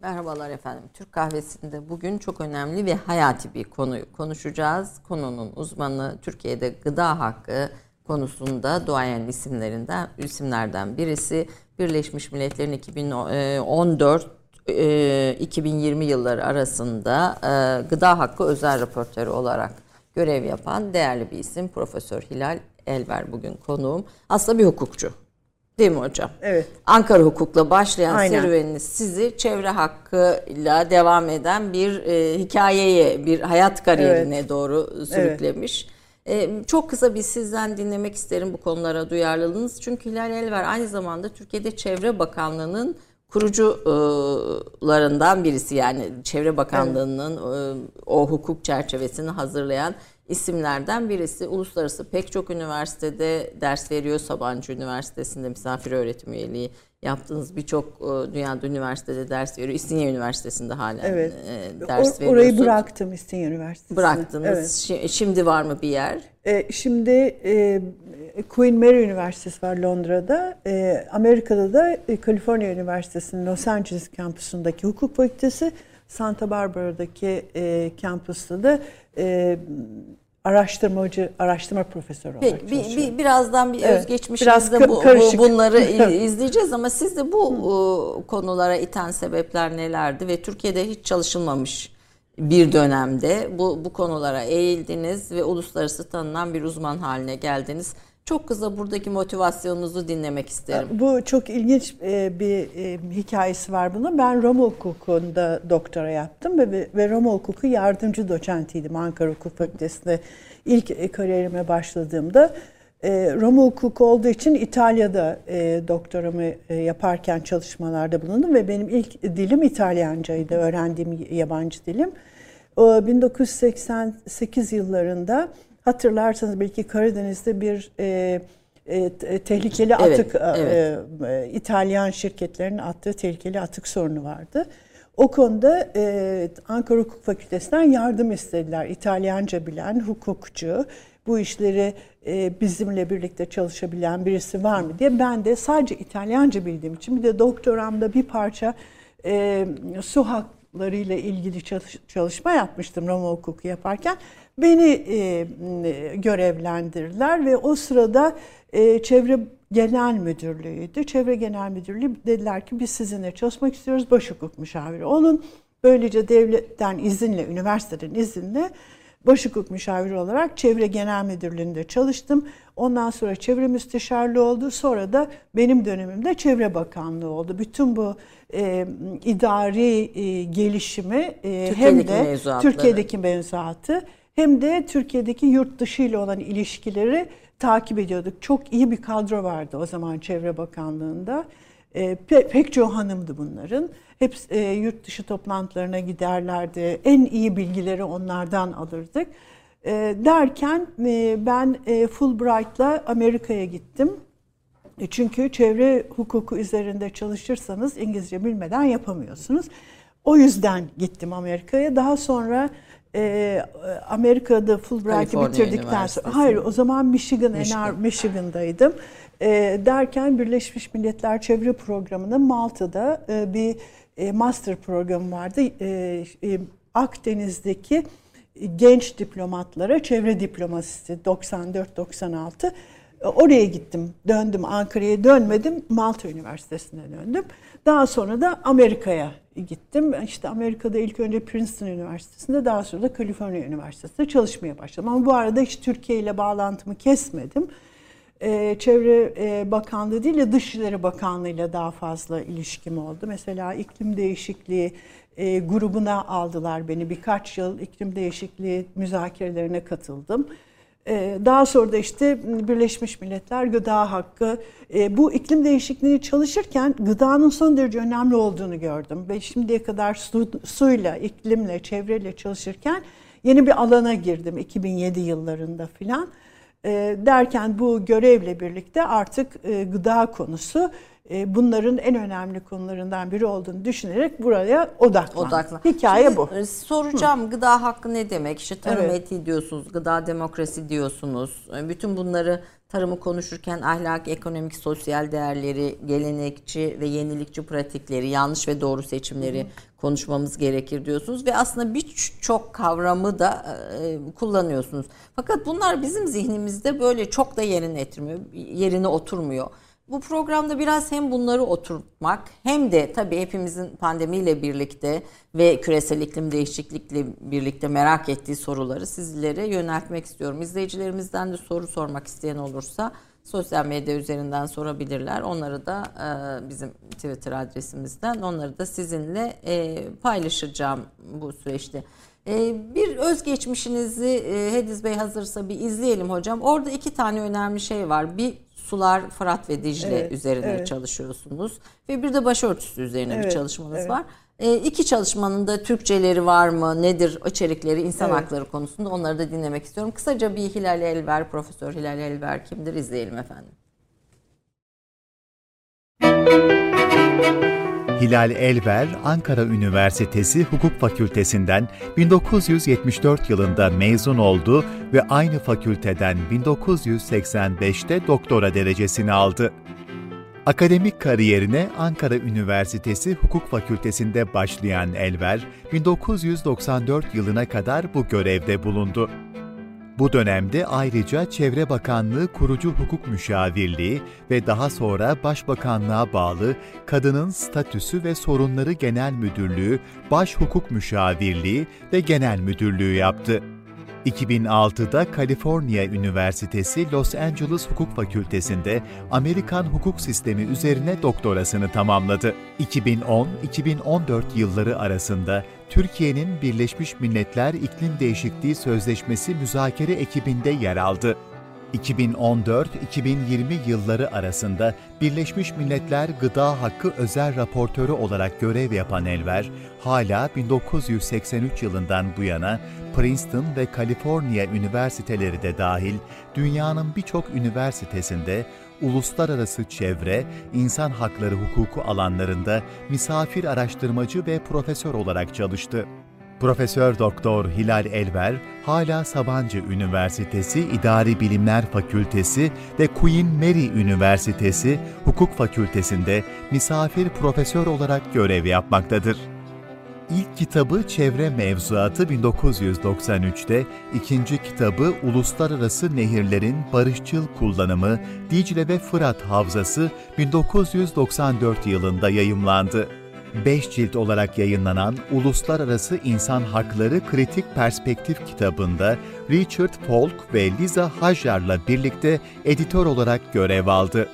Merhabalar efendim. Türk Kahvesi'nde bugün çok önemli ve hayati bir konuyu konuşacağız. Konunun uzmanı Türkiye'de gıda hakkı konusunda duayen isimlerinden isimlerden birisi. Birleşmiş Milletler'in 2014 2020 yılları arasında e, gıda hakkı özel raportörü olarak görev yapan değerli bir isim Profesör Hilal Elver bugün konuğum. Aslında bir hukukçu. Değil mi hocam? Evet. Ankara hukukla başlayan Aynen. serüveniniz sizi çevre hakkıyla devam eden bir e, hikayeye, bir hayat kariyerine evet. doğru sürüklemiş. Evet. E, çok kısa bir sizden dinlemek isterim bu konulara duyarlılığınız. Çünkü Hilal Elver aynı zamanda Türkiye'de Çevre Bakanlığı'nın kurucularından birisi yani Çevre Bakanlığı'nın evet. o hukuk çerçevesini hazırlayan isimlerden birisi. Uluslararası pek çok üniversitede ders veriyor. Sabancı Üniversitesi'nde misafir öğretim üyeliği yaptığınız birçok e, dünyada üniversitede ders veriyor. İstinye Üniversitesi'nde hala evet. E, ders veriyorsunuz. Orayı bıraktım İstinye Üniversitesi'ne. Bıraktınız. Evet. Şimdi var mı bir yer? E, şimdi Queen Mary Üniversitesi var Londra'da. Amerika'da da Kaliforniya Üniversitesi'nin Los Angeles kampüsündeki hukuk fakültesi, Santa Barbara'daki e, kampüste de e, araştırmacı, araştırma profesörü olarak Peki, bir, bir, birazdan bir evet, özgeçmişinizde biraz bu, bu, bunları izleyeceğiz ama siz de bu Hı. konulara iten sebepler nelerdi ve Türkiye'de hiç çalışılmamış bir dönemde bu, bu konulara eğildiniz ve uluslararası tanınan bir uzman haline geldiniz. Çok kısa buradaki motivasyonunuzu dinlemek isterim. Bu çok ilginç e, bir e, hikayesi var bunun. Ben Roma hukukunda doktora yaptım ve, ve Roma hukuku yardımcı doçentiydim Ankara Hukuk Fakültesi'nde ilk e, kariyerime başladığımda. Roma hukuku olduğu için İtalya'da doktoramı yaparken çalışmalarda bulundum ve benim ilk dilim İtalyancaydı, öğrendiğim yabancı dilim. 1988 yıllarında Hatırlarsanız belki Karadeniz'de bir e, e, tehlikeli evet, atık evet. E, İtalyan şirketlerinin attığı tehlikeli atık sorunu vardı. O konuda e, Ankara Hukuk Fakültesinden yardım istediler. İtalyanca bilen hukukçu, bu işleri e, bizimle birlikte çalışabilen birisi var mı diye. Ben de sadece İtalyanca bildiğim için bir de doktoramda bir parça e, su haklarıyla ilgili çalış, çalışma yapmıştım Roma hukuku yaparken. Beni e, görevlendirdiler ve o sırada e, Çevre Genel Müdürlüğü'ydü. Çevre Genel Müdürlüğü dediler ki biz sizinle çalışmak istiyoruz. Baş hukuk müşaviri olun. Böylece devletten izinle, üniversiteden izinle baş hukuk müşaviri olarak Çevre Genel Müdürlüğü'nde çalıştım. Ondan sonra Çevre Müsteşarlığı oldu. Sonra da benim dönemimde Çevre Bakanlığı oldu. Bütün bu e, idari e, gelişimi e, hem de Türkiye'deki mevzuatı hem de Türkiye'deki yurt dışı ile olan ilişkileri takip ediyorduk. Çok iyi bir kadro vardı o zaman Çevre Bakanlığı'nda. E, pe, pek çoğu hanımdı bunların. Hep e, yurt dışı toplantılarına giderlerdi. En iyi bilgileri onlardan alırdık. E, derken e, ben e, Fulbright'la Amerika'ya gittim. E, çünkü çevre hukuku üzerinde çalışırsanız İngilizce bilmeden yapamıyorsunuz. O yüzden gittim Amerika'ya. Daha sonra e, Amerika'da Fulbright'ı bitirdikten sonra hayır o zaman Michigan, Michigan. Michigan'daydım. E, derken Birleşmiş Milletler Çevre Programı'nın Malta'da e, bir e, master programı vardı. E, e, Akdeniz'deki genç diplomatlara çevre diplomasisi 94-96 Oraya gittim, döndüm Ankara'ya dönmedim, Malta Üniversitesi'ne döndüm. Daha sonra da Amerika'ya gittim. İşte Amerika'da ilk önce Princeton Üniversitesi'nde, daha sonra da Kaliforniya Üniversitesi'nde çalışmaya başladım. Ama bu arada hiç Türkiye ile bağlantımı kesmedim. Ee, Çevre e, Bakanlığı değil de Dışişleri Bakanlığı ile daha fazla ilişkim oldu. Mesela iklim değişikliği e, grubuna aldılar beni. Birkaç yıl iklim değişikliği müzakerelerine katıldım. Ee, daha sonra da işte Birleşmiş Milletler Gıda Hakkı. Ee, bu iklim değişikliğini çalışırken gıdanın son derece önemli olduğunu gördüm. Ve şimdiye kadar su, suyla, iklimle, çevreyle çalışırken yeni bir alana girdim 2007 yıllarında filan. Ee, derken bu görevle birlikte artık e, gıda konusu e, bunların en önemli konularından biri olduğunu düşünerek buraya odaklan. Odaklan. Hikaye Şimdi, bu. E, soracağım Hı. gıda hakkı ne demek? İşte tarım evet. etiği diyorsunuz, gıda demokrasi diyorsunuz. E, bütün bunları tarımı konuşurken ahlak, ekonomik, sosyal değerleri, gelenekçi ve yenilikçi pratikleri, yanlış ve doğru seçimleri Hı. konuşmamız gerekir diyorsunuz ve aslında birçok kavramı da e, kullanıyorsunuz. Fakat bunlar bizim zihnimizde böyle çok da yerine getirmiyor, yerine oturmuyor. Bu programda biraz hem bunları oturtmak hem de tabii hepimizin pandemiyle birlikte ve küresel iklim değişiklikle birlikte merak ettiği soruları sizlere yöneltmek istiyorum. İzleyicilerimizden de soru sormak isteyen olursa sosyal medya üzerinden sorabilirler. Onları da e, bizim Twitter adresimizden onları da sizinle e, paylaşacağım bu süreçte. E, bir özgeçmişinizi e, Hediz Bey hazırsa bir izleyelim hocam. Orada iki tane önemli şey var. Bir sular Fırat ve Dicle evet, üzerine evet. çalışıyorsunuz ve bir de başörtüsü üzerine evet, bir çalışmanız evet. var. E, iki çalışmanın da Türkçeleri var mı? Nedir içerikleri insan evet. hakları konusunda onları da dinlemek istiyorum. Kısaca bir Hilal Elver, Profesör Hilal Elver kimdir izleyelim efendim. Hilal Elver, Ankara Üniversitesi Hukuk Fakültesinden 1974 yılında mezun oldu ve aynı fakülteden 1985'te doktora derecesini aldı. Akademik kariyerine Ankara Üniversitesi Hukuk Fakültesi'nde başlayan Elver, 1994 yılına kadar bu görevde bulundu. Bu dönemde ayrıca Çevre Bakanlığı Kurucu Hukuk Müşavirliği ve daha sonra Başbakanlığa bağlı Kadının Statüsü ve Sorunları Genel Müdürlüğü, Baş Hukuk Müşavirliği ve Genel Müdürlüğü yaptı. 2006'da Kaliforniya Üniversitesi Los Angeles Hukuk Fakültesi'nde Amerikan hukuk sistemi üzerine doktorasını tamamladı. 2010-2014 yılları arasında Türkiye'nin Birleşmiş Milletler İklim Değişikliği Sözleşmesi müzakere ekibinde yer aldı. 2014-2020 yılları arasında Birleşmiş Milletler Gıda Hakkı Özel Raportörü olarak görev yapan Elver, hala 1983 yılından bu yana Princeton ve Kaliforniya üniversiteleri de dahil dünyanın birçok üniversitesinde uluslararası çevre, insan hakları hukuku alanlarında misafir araştırmacı ve profesör olarak çalıştı. Profesör Doktor Hilal Elver, hala Sabancı Üniversitesi İdari Bilimler Fakültesi ve Queen Mary Üniversitesi Hukuk Fakültesinde misafir profesör olarak görev yapmaktadır. İlk kitabı Çevre Mevzuatı 1993'te, ikinci kitabı Uluslararası Nehirlerin Barışçıl Kullanımı Dicle ve Fırat Havzası 1994 yılında yayımlandı. 5 cilt olarak yayınlanan Uluslararası İnsan Hakları Kritik Perspektif kitabında Richard Falk ve Liza Hajar'la birlikte editör olarak görev aldı.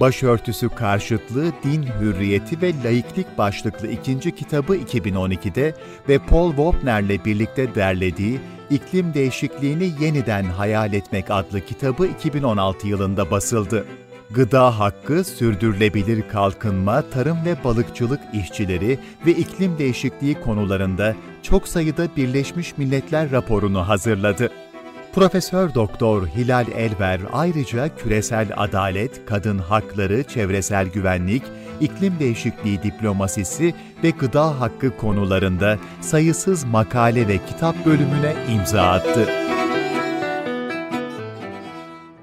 Başörtüsü karşıtlığı, din hürriyeti ve laiklik başlıklı ikinci kitabı 2012'de ve Paul Wapner'le birlikte derlediği İklim Değişikliğini Yeniden Hayal Etmek adlı kitabı 2016 yılında basıldı. Gıda hakkı, sürdürülebilir kalkınma, tarım ve balıkçılık işçileri ve iklim değişikliği konularında çok sayıda Birleşmiş Milletler raporunu hazırladı. Profesör Doktor Hilal Elver ayrıca küresel adalet, kadın hakları, çevresel güvenlik, iklim değişikliği diplomasisi ve gıda hakkı konularında sayısız makale ve kitap bölümüne imza attı.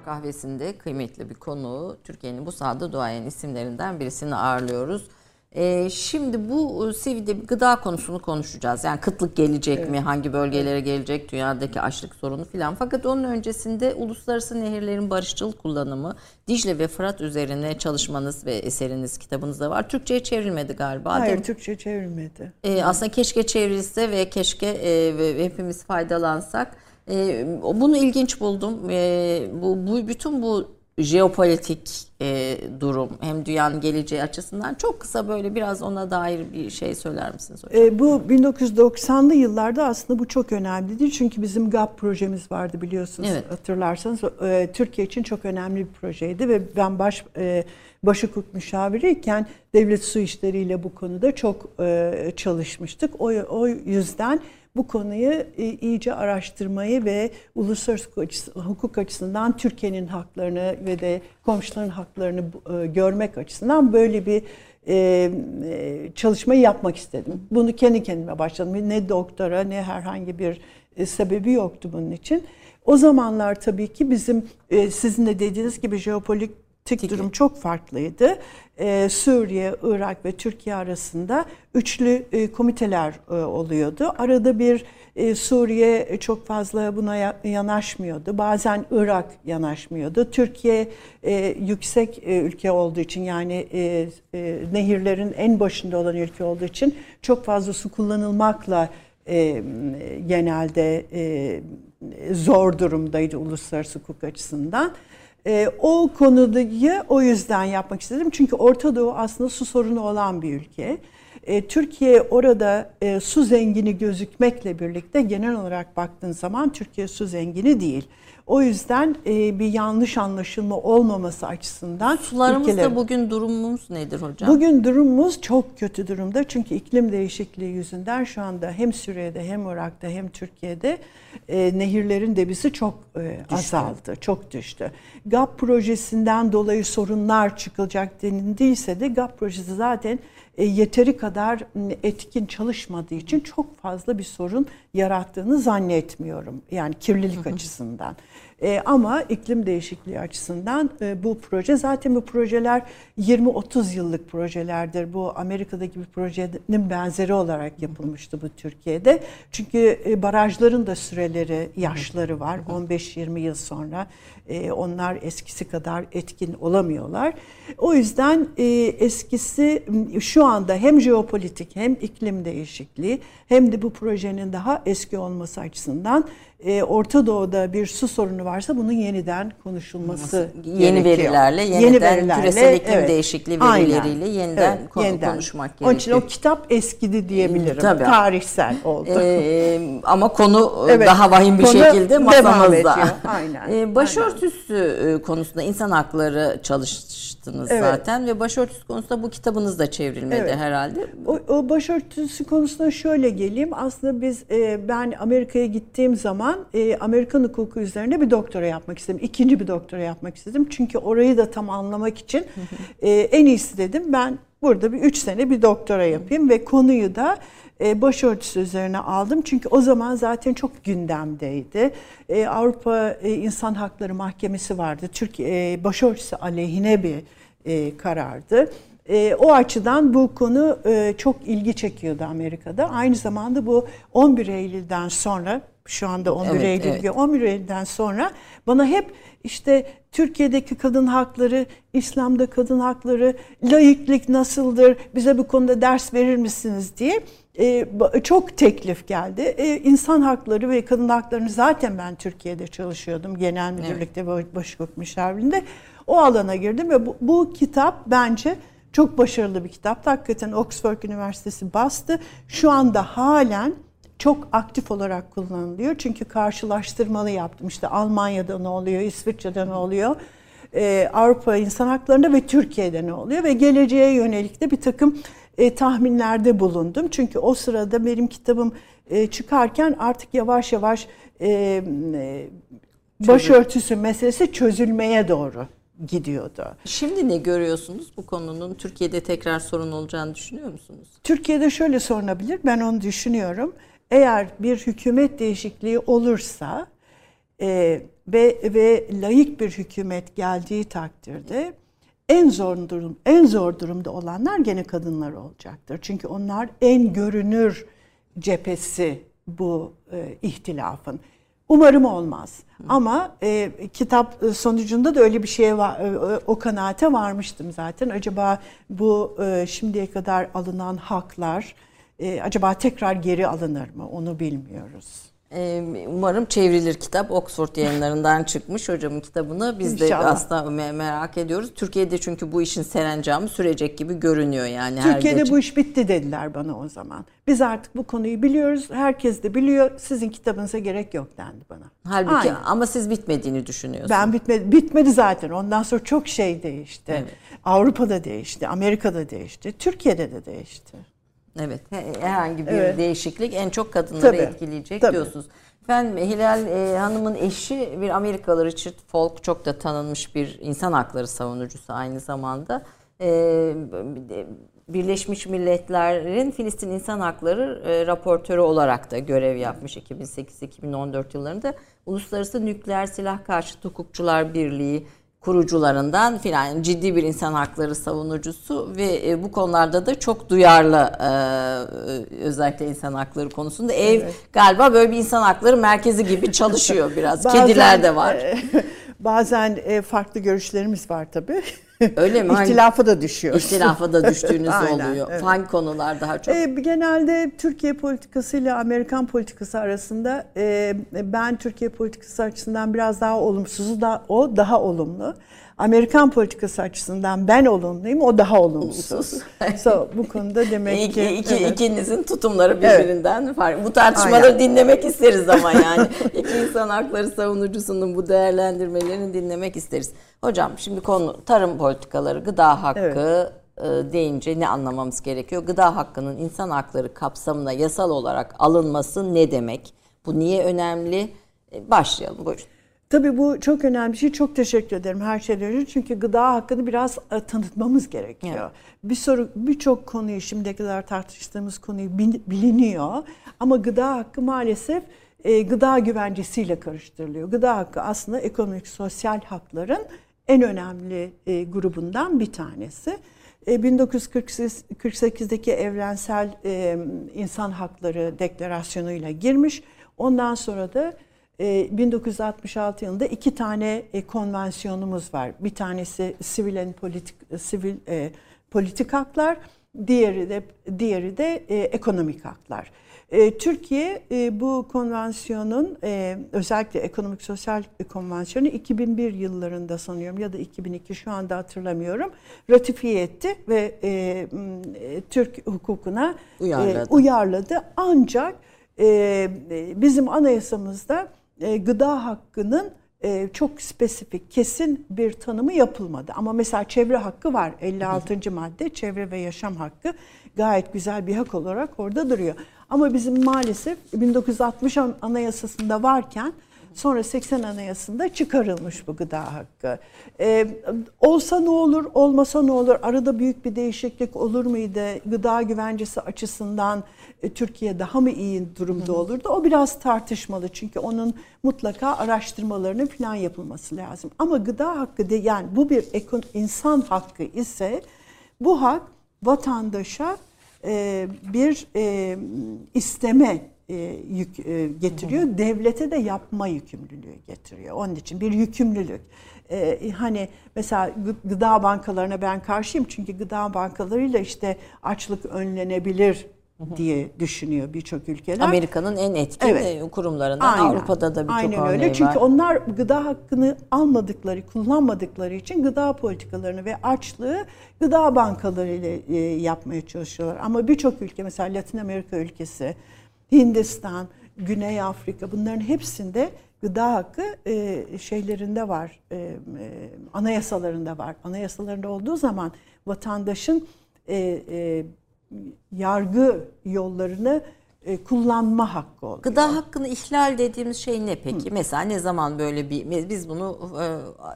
Kahvesinde kıymetli bir konu, Türkiye'nin bu sahada duayen isimlerinden birisini ağırlıyoruz. Ee, şimdi bu CV'de gıda konusunu konuşacağız. Yani kıtlık gelecek evet. mi? Hangi bölgelere gelecek? Dünyadaki açlık sorunu filan. Fakat onun öncesinde uluslararası nehirlerin barışçıl kullanımı Dicle ve Fırat üzerine çalışmanız ve eseriniz kitabınızda var. Türkçe'ye çevrilmedi galiba. Hayır, Türkçe çevrilmedi. Ee, aslında keşke çevrilse ve keşke e, ve hepimiz faydalansak. E, bunu ilginç buldum. E, bu, bu bütün bu jeopolitik e, durum hem dünyanın geleceği açısından çok kısa böyle biraz ona dair bir şey söyler misiniz hocam? E, bu 1990'lı yıllarda aslında bu çok önemlidir. Çünkü bizim GAP projemiz vardı biliyorsunuz evet. hatırlarsanız. E, Türkiye için çok önemli bir projeydi ve ben baş e, baş hukuk müşaviriyken devlet su işleriyle bu konuda çok e, çalışmıştık. O, o yüzden bu konuyu e, iyice araştırmayı ve uluslararası hukuk açısından Türkiye'nin haklarını ve de komşuların haklarını e, görmek açısından böyle bir e, çalışmayı yapmak istedim. Bunu kendi kendime başladım. Ne doktora ne herhangi bir sebebi yoktu bunun için. O zamanlar tabii ki bizim sizin de dediğiniz gibi jeopolitik durum çok farklıydı. Ee, Suriye, Irak ve Türkiye arasında üçlü e, komiteler e, oluyordu. Arada bir e, Suriye çok fazla buna yanaşmıyordu. Bazen Irak yanaşmıyordu. Türkiye e, yüksek e, ülke olduğu için yani e, e, nehirlerin en başında olan ülke olduğu için çok fazla su kullanılmakla e, genelde e, zor durumdaydı uluslararası hukuk açısından. E, o konuyu o yüzden yapmak istedim. Çünkü Orta Doğu aslında su sorunu olan bir ülke. E, Türkiye orada e, su zengini gözükmekle birlikte genel olarak baktığın zaman Türkiye su zengini değil. O yüzden e, bir yanlış anlaşılma olmaması açısından sularımızda ülkeler... bugün durumumuz nedir hocam? Bugün durumumuz çok kötü durumda. Çünkü iklim değişikliği yüzünden şu anda hem Suriye'de hem Irak'ta hem Türkiye'de e, nehirlerin debisi çok e, azaldı, çok düştü. GAP projesinden dolayı sorunlar çıkılacak denildiyse de GAP projesi zaten e, yeteri kadar etkin çalışmadığı için çok fazla bir sorun yarattığını zannetmiyorum. Yani kirlilik açısından. E, ama iklim değişikliği açısından e, bu proje zaten bu projeler 20-30 yıllık projelerdir. Bu Amerika'daki bir projenin benzeri olarak yapılmıştı bu Türkiye'de. Çünkü e, barajların da süreleri, yaşları var. 15-20 yıl sonra e, onlar eskisi kadar etkin olamıyorlar. O yüzden e, eskisi şu anda hem jeopolitik hem iklim değişikliği hem de bu projenin daha eski olması açısından e, Orta Doğu'da bir su sorunu varsa bunun yeniden konuşulması Yeni gerekiyor. verilerle, yeniden Yeni verilerle, küresel iklim evet, değişikliği verileriyle aynen, yeniden, evet, konu, yeniden konuşmak gerekiyor. Onun için o kitap eskidi diyebilirim. Tabii. Tarihsel oldu. Ee, ama konu evet, daha vahim bir konu şekilde masamızda. Aynen. Ee, başörtüsü aynen. konusunda insan hakları çalıştınız evet. zaten ve başörtüsü konusunda bu kitabınız da çevrilmedi evet. herhalde. O, o başörtüsü konusuna şöyle geleyim. Aslında biz e, ben Amerika'ya gittiğim zaman e, Amerikan hukuku üzerine bir doktora yapmak istedim. İkinci bir doktora yapmak istedim. Çünkü orayı da tam anlamak için e, en iyisi dedim ben burada bir üç sene bir doktora yapayım ve konuyu da e, başörtüsü üzerine aldım. Çünkü o zaman zaten çok gündemdeydi. E, Avrupa e, İnsan Hakları Mahkemesi vardı. Türkiye e, başörtüsü aleyhine bir e, karardı. E, o açıdan bu konu e, çok ilgi çekiyordu Amerika'da. Aynı zamanda bu 11 Eylül'den sonra şu anda 11 evet, Eylül evet. 11 Eylül'den sonra bana hep işte Türkiye'deki kadın hakları, İslam'da kadın hakları, laiklik nasıldır, bize bu konuda ders verir misiniz diye çok teklif geldi. E, insan hakları ve kadın haklarını zaten ben Türkiye'de çalışıyordum genel müdürlükte evet. ve başhukuk müşavirliğinde. O alana girdim ve bu, bu kitap bence çok başarılı bir kitap. Hakikaten Oxford Üniversitesi bastı. Şu anda halen çok aktif olarak kullanılıyor. Çünkü karşılaştırmalı yaptım. İşte Almanya'da ne oluyor, İsviçre'de ne oluyor, ee, Avrupa İnsan Hakları'nda ve Türkiye'de ne oluyor ve geleceğe yönelik de bir takım e, tahminlerde bulundum. Çünkü o sırada benim kitabım e, çıkarken artık yavaş yavaş e, e, başörtüsü meselesi çözülmeye doğru gidiyordu. Şimdi ne görüyorsunuz bu konunun Türkiye'de tekrar sorun olacağını düşünüyor musunuz? Türkiye'de şöyle sorunabilir. Ben onu düşünüyorum eğer bir hükümet değişikliği olursa e, ve ve layık bir hükümet geldiği takdirde en zor durum en zor durumda olanlar gene kadınlar olacaktır. Çünkü onlar en görünür cephesi bu e, ihtilafın. Umarım olmaz. Hı. Ama e, kitap sonucunda da öyle bir şeye var, e, o kanaate varmıştım zaten. Acaba bu e, şimdiye kadar alınan haklar e, acaba tekrar geri alınır mı onu bilmiyoruz. Umarım çevrilir kitap. Oxford yayınlarından çıkmış hocamın kitabını. Biz İnşallah. de aslında merak ediyoruz. Türkiye'de çünkü bu işin serencamı sürecek gibi görünüyor yani. Türkiye'de her bu iş bitti dediler bana o zaman. Biz artık bu konuyu biliyoruz. Herkes de biliyor. Sizin kitabınıza gerek yok dendi bana. Halbuki Aynen. ama siz bitmediğini düşünüyorsunuz. Ben bitmedi. Bitmedi zaten. Ondan sonra çok şey değişti. Evet. Avrupa'da değişti. Amerika'da değişti. Türkiye'de de değişti. Evet, herhangi bir evet. değişiklik en çok kadınları Tabii. etkileyecek Tabii. diyorsunuz. Ben Hilal e, Hanım'ın eşi bir Amerikalı Richard Falk çok da tanınmış bir insan hakları savunucusu aynı zamanda. E, Birleşmiş Milletler'in Filistin İnsan Hakları e, raportörü olarak da görev yapmış 2008-2014 yıllarında. Uluslararası Nükleer Silah Karşıtı Hukukçular Birliği kurucularından filan ciddi bir insan hakları savunucusu ve e, bu konularda da çok duyarlı e, özellikle insan hakları konusunda ev evet. galiba böyle bir insan hakları merkezi gibi çalışıyor biraz. Bazen, Kediler de var. bazen farklı görüşlerimiz var tabii. Öyle mi? İhtilafa da düşüyoruz. İhtilafa da düştüğünüz Aynen, oluyor. Evet. Hangi konular daha çok? E, genelde Türkiye politikası ile Amerikan politikası arasında e, ben Türkiye politikası açısından biraz daha olumsuzu da o daha olumlu. Amerikan politikası açısından ben olumluyum, o daha olumsuz. so, bu konuda demek ki... İki, evet. İkinizin tutumları birbirinden evet. farklı. Bu tartışmaları Aynen. dinlemek isteriz ama yani. iki insan hakları savunucusunun bu değerlendirmelerini dinlemek isteriz. Hocam şimdi konu tarım politikaları, gıda hakkı evet e, deyince ne anlamamız gerekiyor? Gıda hakkının insan hakları kapsamına yasal olarak alınması ne demek? Bu niye önemli? E, başlayalım buyurun. Tabii bu çok önemli bir şey. Çok teşekkür ederim her şeyden önce. Çünkü gıda hakkını biraz e, tanıtmamız gerekiyor. Evet. Bir soru birçok konuyu şimdiye kadar tartıştığımız konuyu biliniyor. Ama gıda hakkı maalesef e, gıda güvencesiyle karıştırılıyor. Gıda hakkı aslında ekonomik sosyal hakların en önemli e, grubundan bir tanesi. 1948'deki evrensel insan hakları deklarasyonuyla girmiş. Ondan sonra da 1966 yılında iki tane konvansiyonumuz var. Bir tanesi sivil en politik sivil e, politik haklar, diğeri de diğeri de e, ekonomik haklar. E, Türkiye e, bu konvansiyonun e, özellikle ekonomik sosyal konvansiyonu 2001 yıllarında sanıyorum ya da 2002 şu anda hatırlamıyorum ratifiye etti ve e, e, Türk hukukuna uyarladı. E, uyarladı. Ancak e, bizim anayasamızda e, gıda hakkının e, çok spesifik, kesin bir tanımı yapılmadı. Ama mesela çevre hakkı var. 56. madde çevre ve yaşam hakkı gayet güzel bir hak olarak orada duruyor. Ama bizim maalesef 1960 anayasasında varken Sonra 80 Anayasası'nda çıkarılmış bu gıda hakkı. Ee, olsa ne olur, olmasa ne olur? Arada büyük bir değişiklik olur muydu? Gıda güvencesi açısından e, Türkiye daha mı iyi durumda olurdu? O biraz tartışmalı çünkü onun mutlaka araştırmalarının falan yapılması lazım. Ama gıda hakkı de yani bu bir insan hakkı ise bu hak vatandaşa e, bir e, isteme e, yük e, getiriyor. Hı hı. Devlete de yapma yükümlülüğü getiriyor. Onun için bir yükümlülük. E, hani mesela gıda bankalarına ben karşıyım çünkü gıda bankalarıyla işte açlık önlenebilir diye düşünüyor birçok ülkeler. Amerika'nın en etkin evet. kurumlarından Aynen. Avrupa'da da birçok Aynen öyle. Var. Çünkü onlar gıda hakkını almadıkları, kullanmadıkları için gıda politikalarını ve açlığı gıda bankaları ile yapmaya çalışıyorlar. Ama birçok ülke mesela Latin Amerika ülkesi, Hindistan, Güney Afrika bunların hepsinde gıda hakkı e, şeylerinde var, e, e, anayasalarında var. Anayasalarında olduğu zaman vatandaşın e, e, yargı yollarını e, kullanma hakkı oluyor. Gıda hakkını ihlal dediğimiz şey ne peki? Hı. Mesela ne zaman böyle bir biz bunu e,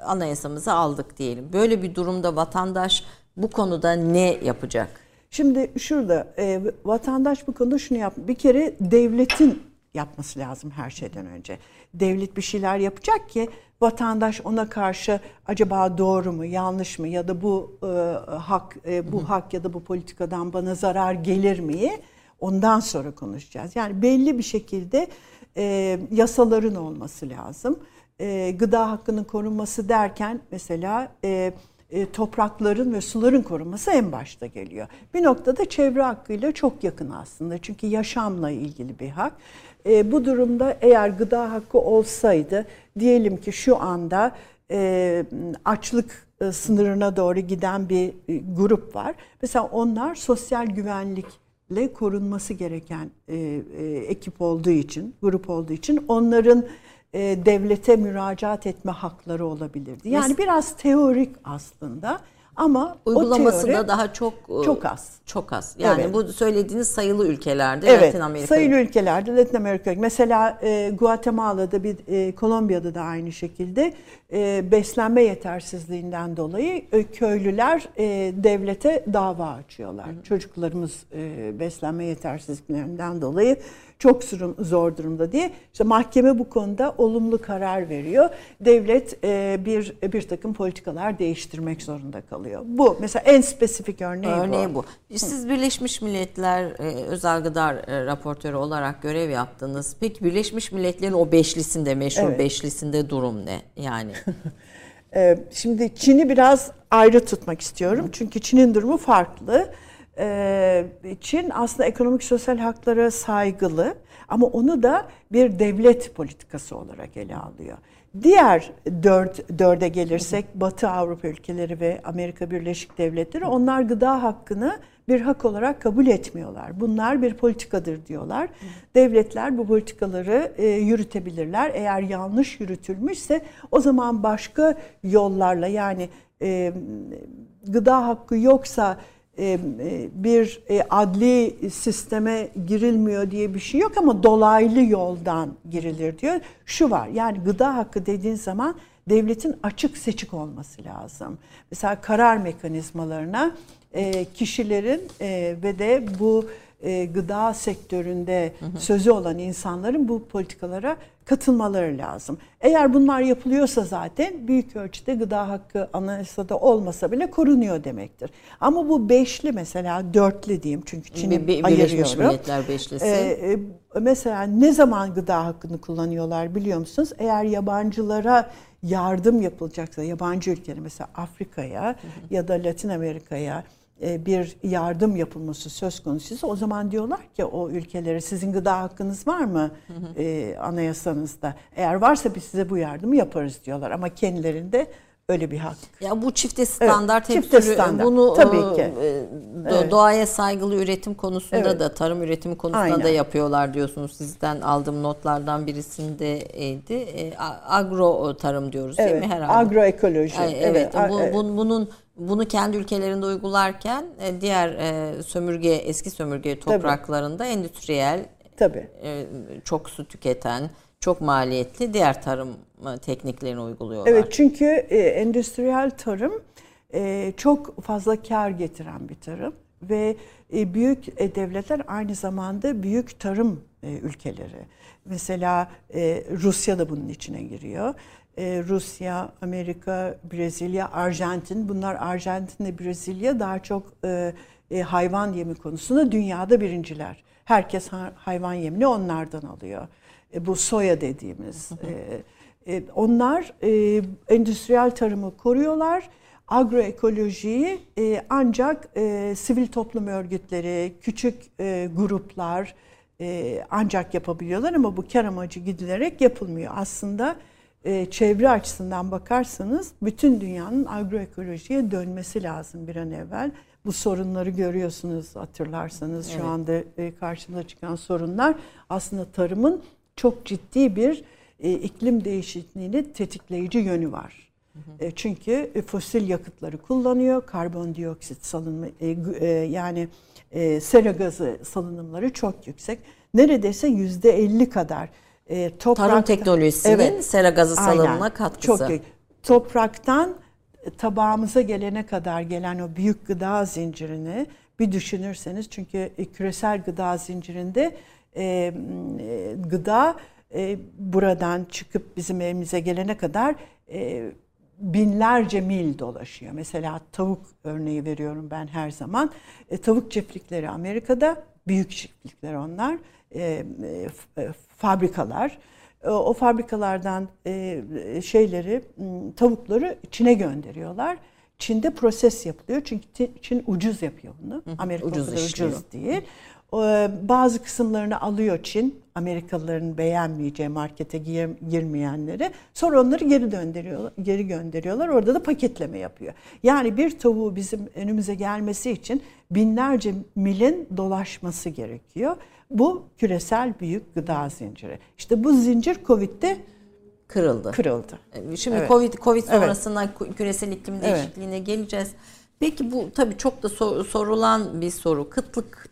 anayasamıza aldık diyelim. Böyle bir durumda vatandaş bu konuda ne yapacak? Şimdi şurada e, vatandaş bu konuda şunu yap. Bir kere devletin yapması lazım her şeyden önce. Devlet bir şeyler yapacak ki vatandaş ona karşı acaba doğru mu, yanlış mı ya da bu e, hak e, bu Hı. hak ya da bu politikadan bana zarar gelir mi? Ondan sonra konuşacağız. Yani belli bir şekilde e, yasaların olması lazım. E, gıda hakkının korunması derken mesela e, e, toprakların ve suların korunması en başta geliyor. Bir noktada çevre hakkıyla çok yakın aslında. Çünkü yaşamla ilgili bir hak. E, bu durumda eğer gıda hakkı olsaydı diyelim ki şu anda e, açlık sınırına doğru giden bir grup var. Mesela onlar sosyal güvenlikle korunması gereken e, e, ekip olduğu için, grup olduğu için onların e, devlete müracaat etme hakları olabilirdi. Yani Mes- biraz teorik aslında Ama uygulaması da daha çok çok az. Çok az. Yani evet. bu söylediğiniz sayılı ülkelerde evet, Latin Amerika. Sayılı ülkelerde Latin Amerika. Mesela e, Guatemala'da bir e, Kolombiya'da da aynı şekilde e, beslenme yetersizliğinden dolayı e, köylüler e, devlete dava açıyorlar. Hı. Çocuklarımız e, beslenme yetersizliklerinden dolayı çok zor durumda diye. İşte mahkeme bu konuda olumlu karar veriyor. Devlet e, bir bir takım politikalar değiştirmek zorunda kalıyor. Bu mesela en spesifik örneği, örneği bu. bu. Siz Birleşmiş Milletler e, özel gıda e, raportörü olarak görev yaptınız. Peki Birleşmiş Milletler'in o beşlisinde, meşhur evet. beşlisinde durum ne? Yani Şimdi Çin'i biraz ayrı tutmak istiyorum. Çünkü Çin'in durumu farklı. Çin aslında ekonomik sosyal haklara saygılı ama onu da bir devlet politikası olarak ele alıyor. Diğer dört, dörde gelirsek Batı Avrupa ülkeleri ve Amerika Birleşik Devletleri onlar gıda hakkını bir hak olarak kabul etmiyorlar. Bunlar bir politikadır diyorlar. Devletler bu politikaları e, yürütebilirler. Eğer yanlış yürütülmüşse o zaman başka yollarla yani e, gıda hakkı yoksa bir e, adli sisteme girilmiyor diye bir şey yok ama dolaylı yoldan girilir diyor. Şu var yani gıda hakkı dediğin zaman devletin açık seçik olması lazım. Mesela karar mekanizmalarına kişilerin ve de bu gıda sektöründe sözü olan insanların bu politikalara katılmaları lazım. Eğer bunlar yapılıyorsa zaten büyük ölçüde gıda hakkı anayasada olmasa bile korunuyor demektir. Ama bu beşli mesela dörtlü diyeyim çünkü Çin'i bir, ayırıyorum. Birleşmiş Milletler beşlisi. Ee, mesela ne zaman gıda hakkını kullanıyorlar biliyor musunuz? Eğer yabancılara yardım yapılacaksa yabancı ülkelere mesela Afrika'ya ya da Latin Amerika'ya e, bir yardım yapılması söz konusuysa o zaman diyorlar ki o ülkelere sizin gıda hakkınız var mı e, anayasanızda? Eğer varsa biz size bu yardımı yaparız diyorlar ama kendilerinde öyle bir hak. Ya bu çifte standart evet, çifte standart. bunu tabii e, ki. E, evet. doğaya saygılı üretim konusunda evet. da tarım üretimi konusunda Aynen. da yapıyorlar diyorsunuz. Sizden aldığım notlardan birisindeydi. E, agro tarım diyoruz evet. değil mi herhalde? Agroekoloji. Evet. evet. Bu, bu, bunun bunu kendi ülkelerinde uygularken e, diğer e, sömürge eski sömürge topraklarında Tabii. endüstriyel Tabii. E, çok su tüketen, çok maliyetli diğer tarım tekniklerini uyguluyorlar. Evet çünkü endüstriyel tarım çok fazla kar getiren bir tarım ve büyük devletler aynı zamanda büyük tarım ülkeleri. Mesela Rusya da bunun içine giriyor e, Rusya, Amerika, Brezilya, Arjantin. Bunlar Arjantin ve Brezilya daha çok e, e, hayvan yemi konusunda dünyada birinciler. Herkes hayvan yemini onlardan alıyor. E, bu soya dediğimiz. E, e, onlar e, endüstriyel tarımı koruyorlar. Agroekolojiyi e, ancak e, sivil toplum örgütleri, küçük e, gruplar e, ancak yapabiliyorlar ama bu kar amacı gidilerek yapılmıyor. Aslında e, çevre açısından bakarsanız bütün dünyanın agroekolojiye dönmesi lazım bir an evvel. Bu sorunları görüyorsunuz hatırlarsanız evet. şu anda e, karşımıza çıkan sorunlar aslında tarımın çok ciddi bir e, iklim değişikliğini tetikleyici yönü var. Hı hı. çünkü fosil yakıtları kullanıyor, karbondioksit salınımı yani sera gazı salınımları çok yüksek. Neredeyse yüzde elli kadar e, toprak, tarım teknolojisinin evet, sera gazı salımına katkısı. Çok. Topraktan e, tabağımıza gelene kadar gelen o büyük gıda zincirini bir düşünürseniz çünkü küresel gıda zincirinde e, e, gıda e, buradan çıkıp bizim evimize gelene kadar e, binlerce mil dolaşıyor. Mesela tavuk örneği veriyorum ben her zaman. E, tavuk çiftlikleri Amerika'da, büyük çiftlikler onlar. E, e, fabrikalar. E, o fabrikalardan e, şeyleri, tavukları Çin'e gönderiyorlar. Çin'de proses yapılıyor. Çünkü Çin ucuz yapıyor bunu. Amerika ucuz, ucuz değil. Bazı kısımlarını alıyor Çin. Amerikalıların beğenmeyeceği markete girmeyenleri. Sonra onları geri gönderiyorlar, geri gönderiyorlar. Orada da paketleme yapıyor. Yani bir tavuğu bizim önümüze gelmesi için binlerce milin dolaşması gerekiyor. Bu küresel büyük gıda zinciri. İşte bu zincir Covid'de kırıldı. Kırıldı. E, şimdi evet. Covid Covid sonrasında evet. küresel iklim değişikliğine evet. geleceğiz. Peki bu tabii çok da sorulan bir soru. Kıtlık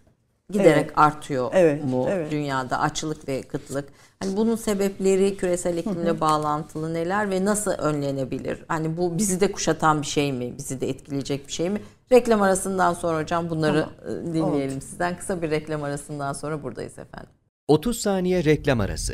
giderek evet. artıyor evet, mu evet. dünyada açlık ve kıtlık? Hani bunun sebepleri küresel iklimle bağlantılı neler ve nasıl önlenebilir? Hani bu bizi de kuşatan bir şey mi? Bizi de etkileyecek bir şey mi? Reklam arasından sonra hocam bunları tamam. E, dinleyelim Oldu. sizden. Kısa bir reklam arasından sonra buradayız efendim. 30 saniye reklam arası.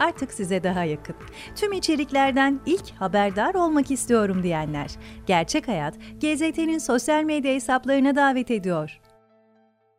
artık size daha yakın. Tüm içeriklerden ilk haberdar olmak istiyorum diyenler. Gerçek Hayat, GZT'nin sosyal medya hesaplarına davet ediyor.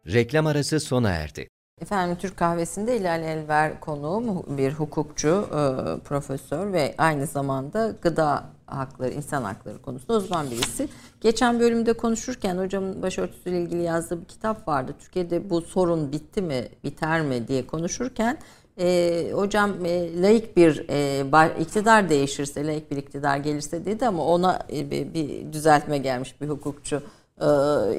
Reklam arası sona erdi. Efendim Türk Kahvesi'nde İlal Elver konuğum bir hukukçu, e, profesör ve aynı zamanda gıda hakları, insan hakları konusunda uzman birisi. Geçen bölümde konuşurken hocamın başörtüsüyle ilgili yazdığı bir kitap vardı. Türkiye'de bu sorun bitti mi, biter mi diye konuşurken e, hocam e, laik bir e, iktidar değişirse, laik bir iktidar gelirse dedi ama ona e, bir, bir düzeltme gelmiş bir hukukçu e,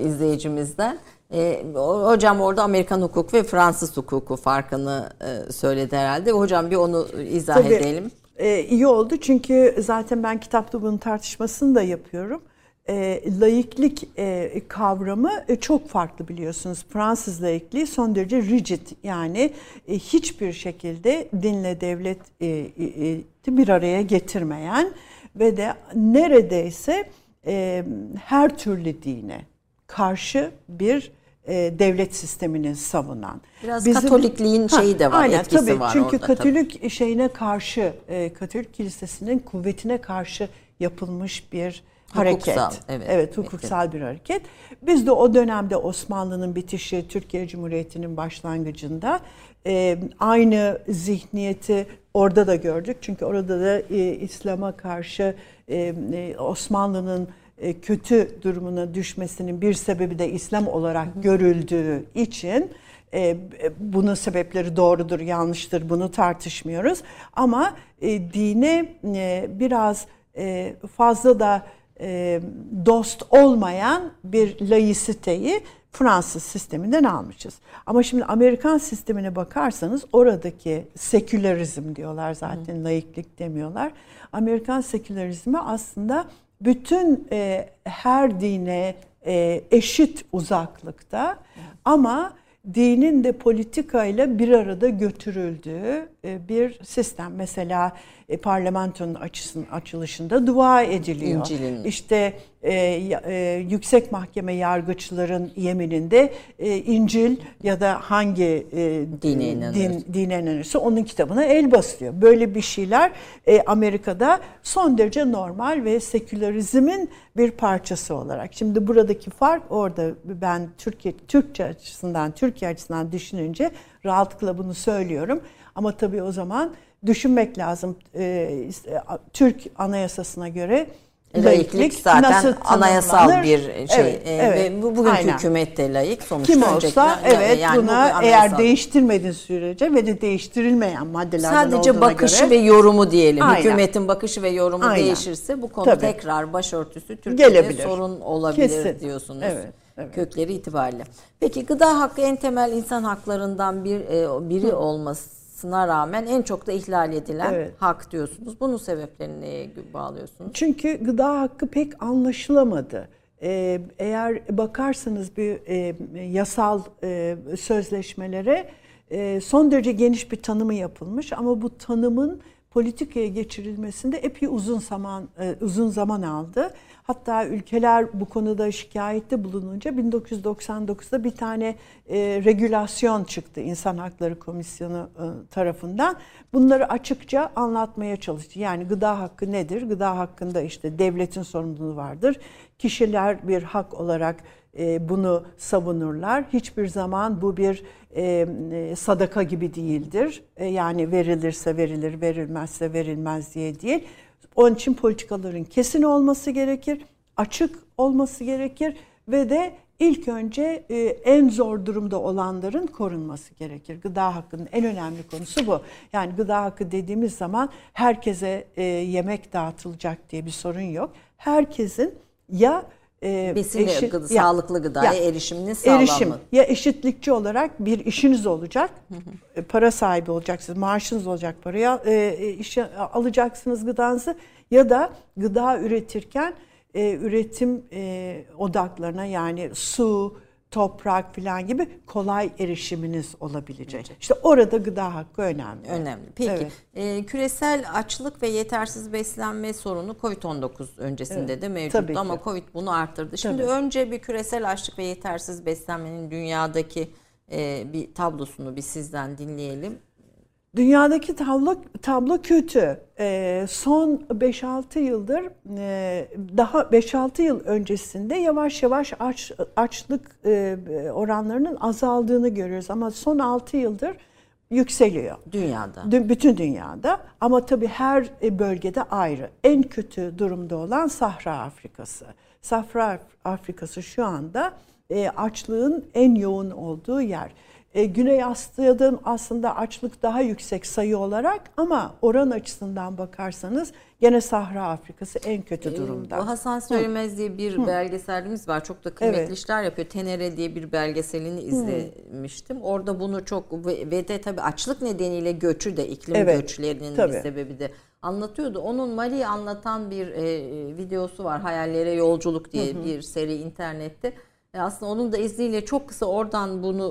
izleyicimizden. E, hocam orada Amerikan hukuk ve Fransız hukuku farkını e, söyledi herhalde. Hocam bir onu izah Tabii, edelim. E, iyi oldu çünkü zaten ben kitapta bunun tartışmasını da yapıyorum e, laiklik e, kavramı e, çok farklı biliyorsunuz. Fransız laikliği son derece rigid yani e, hiçbir şekilde dinle devlet e, e, bir araya getirmeyen ve de neredeyse e, her türlü dine karşı bir e, devlet sistemini savunan. Biraz Bizim, Katolikliğin ha, şeyi de var, aynen, etkisi tabii, var çünkü orada. Katolik tabii. şeyine karşı, e, Katolik kilisesinin kuvvetine karşı yapılmış bir hareket. Hukuksal, evet. Evet, hukuksal evet. bir hareket. Biz de o dönemde Osmanlı'nın bitişi, Türkiye Cumhuriyeti'nin başlangıcında e, aynı zihniyeti orada da gördük. Çünkü orada da e, İslam'a karşı e, e, Osmanlı'nın e, kötü durumuna düşmesinin bir sebebi de İslam olarak görüldüğü için e, bunun sebepleri doğrudur, yanlıştır bunu tartışmıyoruz. Ama e, dine e, biraz e, fazla da dost olmayan bir laisiteyi Fransız sisteminden almışız. Ama şimdi Amerikan sistemine bakarsanız oradaki sekülerizm diyorlar zaten Hı. laiklik demiyorlar. Amerikan sekülerizmi aslında bütün e, her dine e, eşit uzaklıkta Hı. ama dinin de politikayla bir arada götürüldüğü e, bir sistem. Mesela e, parlamentonun açısının açılışında dua ediliyor. İncil'in. İşte e, e, yüksek mahkeme yargıçların yemininde e, İncil ya da hangi e, dine, inanır. din, dine inanırsa onun kitabına el basılıyor. Böyle bir şeyler e, Amerika'da son derece normal ve sekülerizmin bir parçası olarak. Şimdi buradaki fark orada ben Türkiye Türkçe açısından Türkiye açısından düşününce rahatlıkla bunu söylüyorum. Ama tabii o zaman düşünmek lazım. Ee, Türk Anayasası'na göre Laiklik zaten nasıl anayasal bir şey evet, ee, evet, ve bugün hükümet de layık sonuçta. Kim olsa evet yani buna eğer değiştirmediğin sürece ve de değiştirilmeyen maddelerden Sadece bakışı göre, ve yorumu diyelim. Aynen. Hükümetin bakışı ve yorumu Aynen. değişirse bu konu Tabii. tekrar başörtüsü Türkiye'de Gelebilir. sorun olabilir Kesin. diyorsunuz. Evet. Evet. kökleri itibariyle. Peki gıda hakkı en temel insan haklarından bir e, biri Hı. olması olmasına rağmen en çok da ihlal edilen evet. hak diyorsunuz. Bunun sebeplerini neye bağlıyorsunuz? Çünkü gıda hakkı pek anlaşılamadı. Ee, eğer bakarsanız bir e, yasal e, sözleşmelere e, son derece geniş bir tanımı yapılmış ama bu tanımın politikaya geçirilmesinde epey uzun zaman e, uzun zaman aldı. Hatta ülkeler bu konuda şikayette bulununca 1999'da bir tane e, regülasyon çıktı İnsan Hakları Komisyonu e, tarafından. Bunları açıkça anlatmaya çalıştı. Yani gıda hakkı nedir? Gıda hakkında işte devletin sorumluluğu vardır. Kişiler bir hak olarak e, bunu savunurlar. Hiçbir zaman bu bir e, e, sadaka gibi değildir. Yani verilirse verilir, verilmezse verilmez diye değil. Onun için politikaların kesin olması gerekir, açık olması gerekir ve de ilk önce e, en zor durumda olanların korunması gerekir. Gıda hakkının en önemli konusu bu. Yani gıda hakkı dediğimiz zaman herkese e, yemek dağıtılacak diye bir sorun yok. Herkesin ya e, Besin ve eşit- gıda, ya- sağlıklı gıdaya ya, erişiminin sağlanması. erişim ya eşitlikçi olarak bir işiniz olacak, e, para sahibi olacaksınız, maaşınız olacak paraya e, e, işe alacaksınız gıdanızı ya da gıda üretirken e, üretim e, odaklarına yani su, toprak falan gibi kolay erişiminiz olabilecek. İşte orada gıda hakkı önemli. Önemli. Peki Evet. e, küresel açlık ve yetersiz beslenme sorunu Covid-19 öncesinde Evet, de mevcuttu tabii ki. ama Covid bunu arttırdı. Şimdi Tabii. önce bir küresel açlık ve yetersiz beslenmenin dünyadaki e, bir tablosunu bir sizden dinleyelim. Dünyadaki tablo tablo kötü. Ee, son 5-6 yıldır e, daha 5-6 yıl öncesinde yavaş yavaş aç, açlık e, oranlarının azaldığını görüyoruz ama son 6 yıldır yükseliyor. Dünyada. Dü- Bütün dünyada ama tabii her e, bölgede ayrı. En kötü durumda olan Sahra Afrikası. Sahra Afrikası şu anda e, açlığın en yoğun olduğu yer. E, Güney Asya'da aslında açlık daha yüksek sayı olarak ama oran açısından bakarsanız gene Sahra Afrikası en kötü durumda. Bu Hasan Söylemez diye bir belgeselimiz var. Çok da kıymetli Evet. işler yapıyor. Tenere diye bir belgeselini izlemiştim. Orada bunu çok ve de tabii açlık nedeniyle göçü de iklim Evet, göçlerinin tabii. bir sebebi de anlatıyordu. Onun Mali'yi anlatan bir e, videosu var. Hayallere Yolculuk diye bir seri internette. E, aslında onun da izniyle çok kısa oradan bunu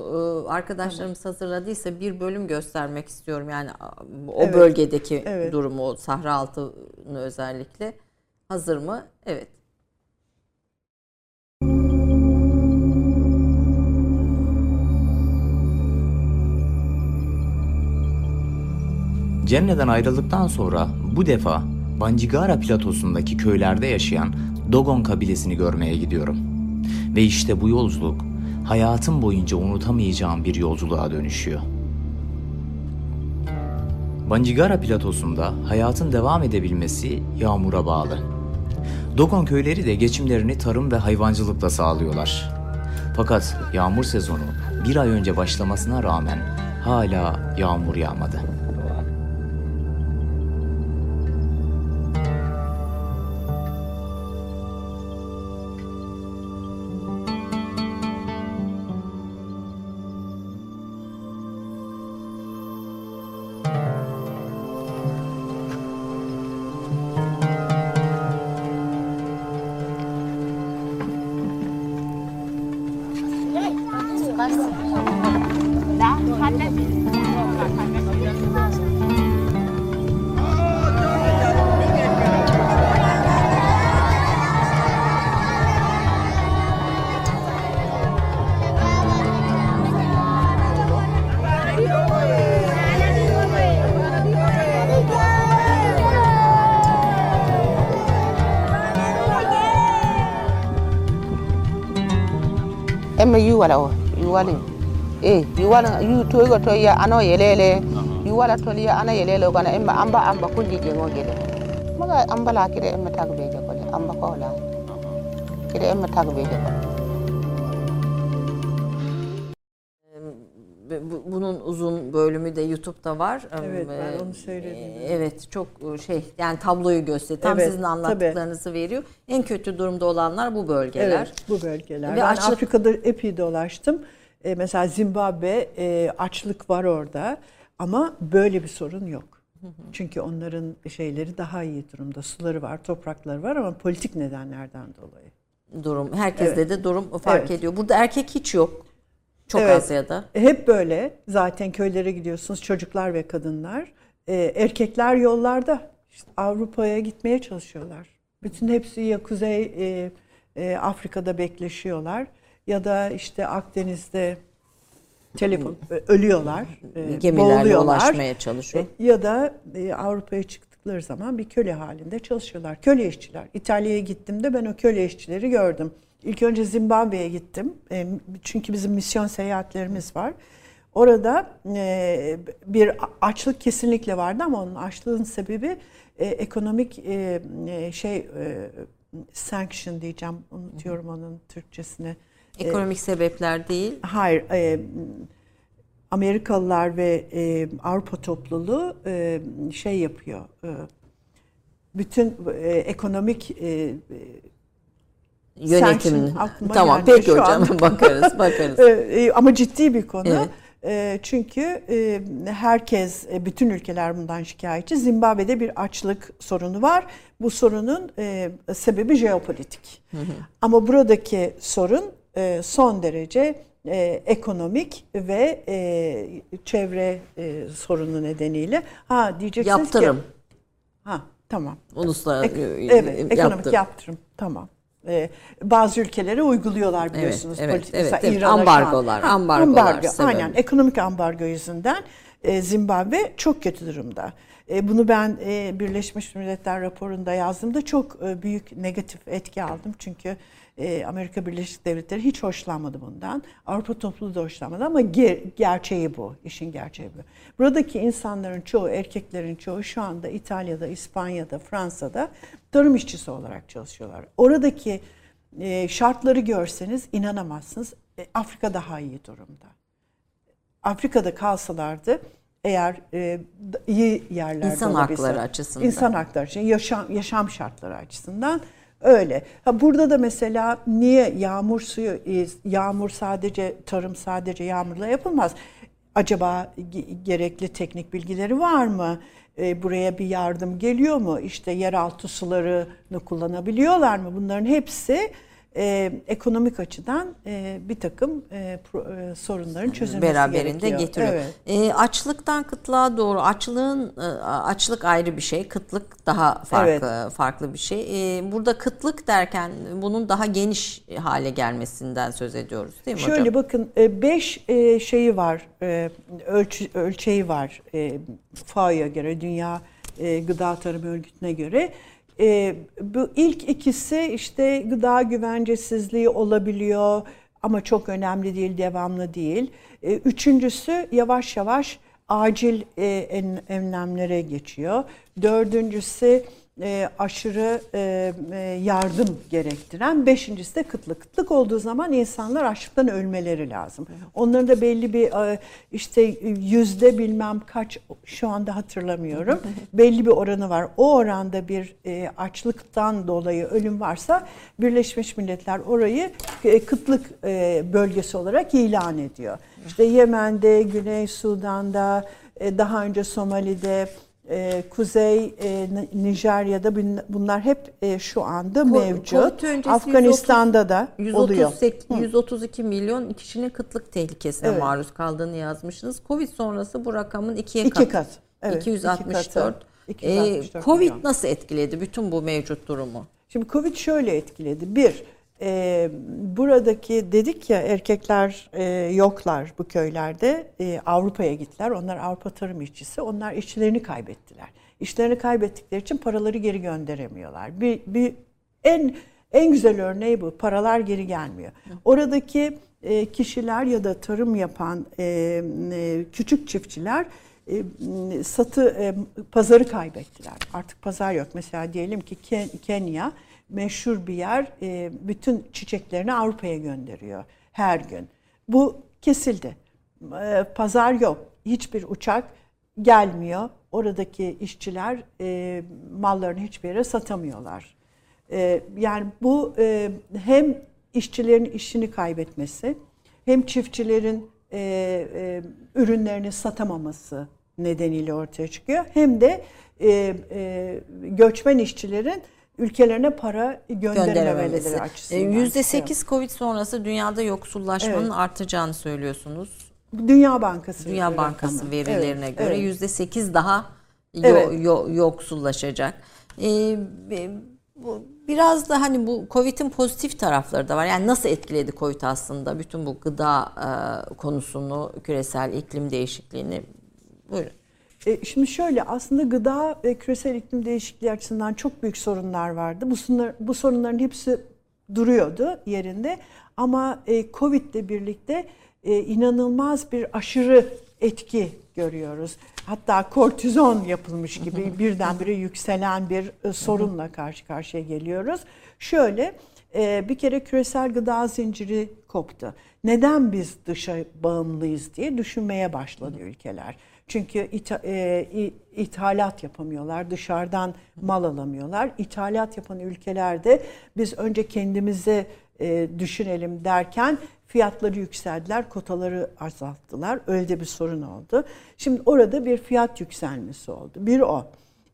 e, arkadaşlarımız hazırladıysa bir bölüm göstermek istiyorum. Yani o Evet, bölgedeki evet. durumu, o Sahra altını özellikle. Hazır mı? Evet. Cemre'den ayrıldıktan sonra bu defa Bancigara platosundaki köylerde yaşayan Dogon kabilesini görmeye gidiyorum. Ve işte bu yolculuk hayatım boyunca unutamayacağım bir yolculuğa dönüşüyor. Bancigara platosunda hayatın devam edebilmesi yağmura bağlı. Dogon köyleri de geçimlerini tarım ve hayvancılıkla sağlıyorlar. Fakat yağmur sezonu bir ay önce başlamasına rağmen hala yağmur yağmadı. emme yuwala o yuwali e yuwala yu toygo to ya ano yelele. Yuwala tol ya ana yelele gona emma amba amba kulli jengo gele. Maga amba la kide emme tagbe je ko amba ko la kide emme tagbe je ko Bunun uzun bölümü de YouTube'da var. Evet, ben Ee, onu seyredim. Evet çok şey yani tabloyu gösteriyor. Tam Evet, sizin anlattıklarınızı veriyor. En kötü durumda olanlar bu bölgeler. Evet, bu bölgeler. Ve ben açlık- Afrika'da epey dolaştım. E, mesela Zimbabwe e, açlık var orada ama böyle bir sorun yok. Çünkü onların şeyleri daha iyi durumda. Suları var, toprakları var ama politik nedenlerden dolayı. Durum herkeste Evet. de durum fark Evet. ediyor. Burada erkek hiç yok. Çok Evet. az ya da. Hep böyle. Zaten köylere gidiyorsunuz çocuklar ve kadınlar. E, erkekler yollarda İşte Avrupa'ya gitmeye çalışıyorlar. Bütün hepsi ya Kuzey e, e, Afrika'da bekleşiyorlar ya da işte Akdeniz'de telefon ölüyorlar. e, Gemilerle ulaşmaya çalışıyor. E, Ya da e, Avrupa'ya çıktıkları zaman bir köle halinde çalışıyorlar. Köle işçiler. İtalya'ya gittim de ben o köle işçileri gördüm. İlk önce Zimbabwe'ye gittim. E, çünkü bizim misyon seyahatlerimiz var. Orada e, bir açlık kesinlikle vardı ama onun açlığın sebebi e, ekonomik e, şey e, sanction diyeceğim. Unutuyorum onun Türkçesini. Ekonomik e, sebepler değil. Hayır. E, Amerikalılar ve e, Avrupa topluluğu e, şey yapıyor. E, bütün e, ekonomik e, yönetimini. Tamam peki hocam an. bakarız bakarız. E, ama ciddi bir konu. Evet. E, çünkü e, herkes, bütün ülkeler bundan şikayetçi. Zimbabwe'de bir açlık sorunu var. Bu sorunun sebebi jeopolitik. Hı hı. Ama buradaki sorun son derece ekonomik ve çevre sorunu nedeniyle. Ha diyeceksiniz Yaptırım. ki... Ha tamam. Uluslararası Ek, evet, ekonomik yaptırım. Tamam e, bazı ülkelere uyguluyorlar biliyorsunuz. Evet, evet, evet, evet. İran'a ambargolar, ha, ambargolar. Ambargo, aynen ekonomik ambargo yüzünden e, Zimbabwe çok kötü durumda. E, bunu ben e, Birleşmiş Milletler raporunda yazdığımda çok e, büyük negatif etki aldım. Çünkü e, Amerika Birleşik Devletleri hiç hoşlanmadı bundan. Avrupa topluluğu da hoşlanmadı ama ger- gerçeği bu. işin gerçeği bu. Buradaki insanların çoğu, erkeklerin çoğu şu anda İtalya'da, İspanya'da, Fransa'da tarım işçisi olarak çalışıyorlar. Oradaki e, şartları görseniz inanamazsınız. E, Afrika daha iyi durumda. Afrika'da kalsalardı eğer e, iyi yerlerde İnsan hakları açısından. İnsan hakları için, yaşam, yaşam şartları açısından öyle. Ha, burada da mesela niye yağmur suyu, e, yağmur sadece, tarım sadece yağmurla yapılmaz. Acaba gerekli teknik bilgileri var mı? E, buraya bir yardım geliyor mu? İşte yeraltı sularını kullanabiliyorlar mı? Bunların hepsi e, ekonomik açıdan e, bir takım e, pro, e, sorunların çözülmesi beraberinde gerekiyor. getiriyor. Evet. E, açlıktan kıtlığa doğru açlığın e, açlık ayrı bir şey, kıtlık daha farklı evet. farklı bir şey. E, burada kıtlık derken bunun daha geniş hale gelmesinden söz ediyoruz, değil mi Şöyle hocam? Şöyle bakın e, beş e, şeyi var, e, ölçü, ölçeği var e, FAO'ya göre, Dünya e, Gıda Tarım Örgütü'ne göre. E, bu ilk ikisi işte gıda güvencesizliği olabiliyor ama çok önemli değil, devamlı değil. E, üçüncüsü yavaş yavaş acil e, en, önlemlere geçiyor. Dördüncüsü e, aşırı e, e, yardım gerektiren. Beşincisi de kıtlık. Kıtlık olduğu zaman insanlar açlıktan ölmeleri lazım. Onların da belli bir e, işte yüzde bilmem kaç şu anda hatırlamıyorum. belli bir oranı var. O oranda bir e, açlıktan dolayı ölüm varsa Birleşmiş Milletler orayı e, kıtlık e, bölgesi olarak ilan ediyor. İşte Yemen'de, Güney Sudan'da, e, daha önce Somali'de, e, Kuzey e, Nijerya'da bunlar hep e, şu anda mevcut. Afganistan'da 130, da 138, oluyor. 132 milyon kişinin kıtlık tehlikesine evet. maruz kaldığını yazmışsınız. Covid sonrası bu rakamın ikiye İki kat. Evet, 264. Iki katı, 264 ee, Covid milyon. nasıl etkiledi bütün bu mevcut durumu? Şimdi Covid şöyle etkiledi. Bir, e, buradaki dedik ya erkekler e, yoklar bu köylerde. E, Avrupa'ya gittiler. Onlar Avrupa tarım işçisi. Onlar işçilerini kaybettiler. İşlerini kaybettikleri için paraları geri gönderemiyorlar. Bir, bir en en güzel örneği bu. Paralar geri gelmiyor. Oradaki e, kişiler ya da tarım yapan e, e, küçük çiftçiler e, satı e, pazarı kaybettiler. Artık pazar yok. Mesela diyelim ki Ken, Kenya meşhur bir yer e, bütün çiçeklerini Avrupa'ya gönderiyor her gün. Bu kesildi. E, pazar yok. Hiçbir uçak gelmiyor. Oradaki işçiler e, mallarını hiçbir yere satamıyorlar. Yani bu hem işçilerin işini kaybetmesi hem çiftçilerin ürünlerini satamaması nedeniyle ortaya çıkıyor. Hem de göçmen işçilerin ülkelerine para gönderememeleri açısından. %8 evet. Covid sonrası dünyada yoksullaşmanın evet. artacağını söylüyorsunuz. Dünya Bankası Dünya Bankası rakamı. verilerine evet, göre evet. %8 daha evet. yo, yoksullaşacak. Ee, bu biraz da hani bu Covid'in pozitif tarafları da var. Yani nasıl etkiledi Covid aslında bütün bu gıda e, konusunu, küresel iklim değişikliğini? Buyurun. E, şimdi şöyle aslında gıda ve küresel iklim değişikliği açısından çok büyük sorunlar vardı. Bu, sorunlar, bu sorunların hepsi duruyordu yerinde. Ama e, Covid ile birlikte e, inanılmaz bir aşırı etki görüyoruz. Hatta kortizon yapılmış gibi birdenbire yükselen bir e, sorunla karşı karşıya geliyoruz. Şöyle e, bir kere küresel gıda zinciri koptu. Neden biz dışa bağımlıyız diye düşünmeye başladı ülkeler. Çünkü itha, e, ithalat yapamıyorlar, dışarıdan mal alamıyorlar. İthalat yapan ülkelerde biz önce kendimizi e, düşünelim derken fiyatları yükseldiler, kotaları azalttılar. Öyle de bir sorun oldu. Şimdi orada bir fiyat yükselmesi oldu. Bir o.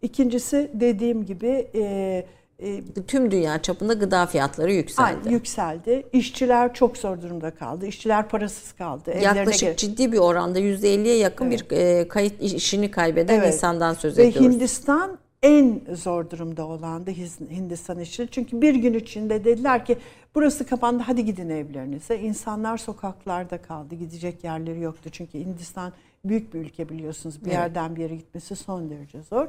İkincisi dediğim gibi e, e, tüm dünya çapında gıda fiyatları yükseldi. Ay, yükseldi. İşçiler çok zor durumda kaldı. İşçiler parasız kaldı. Yaklaşık Evlerine ciddi bir oranda %50'ye yakın evet. bir e, kayıt işini kaybeden evet. insandan söz ediyoruz. Ve Hindistan en zor durumda olandı Hindistan işi. Çünkü bir gün içinde dediler ki burası kapandı hadi gidin evlerinize. İnsanlar sokaklarda kaldı. Gidecek yerleri yoktu. Çünkü Hindistan büyük bir ülke biliyorsunuz. Bir evet. yerden bir yere gitmesi son derece zor.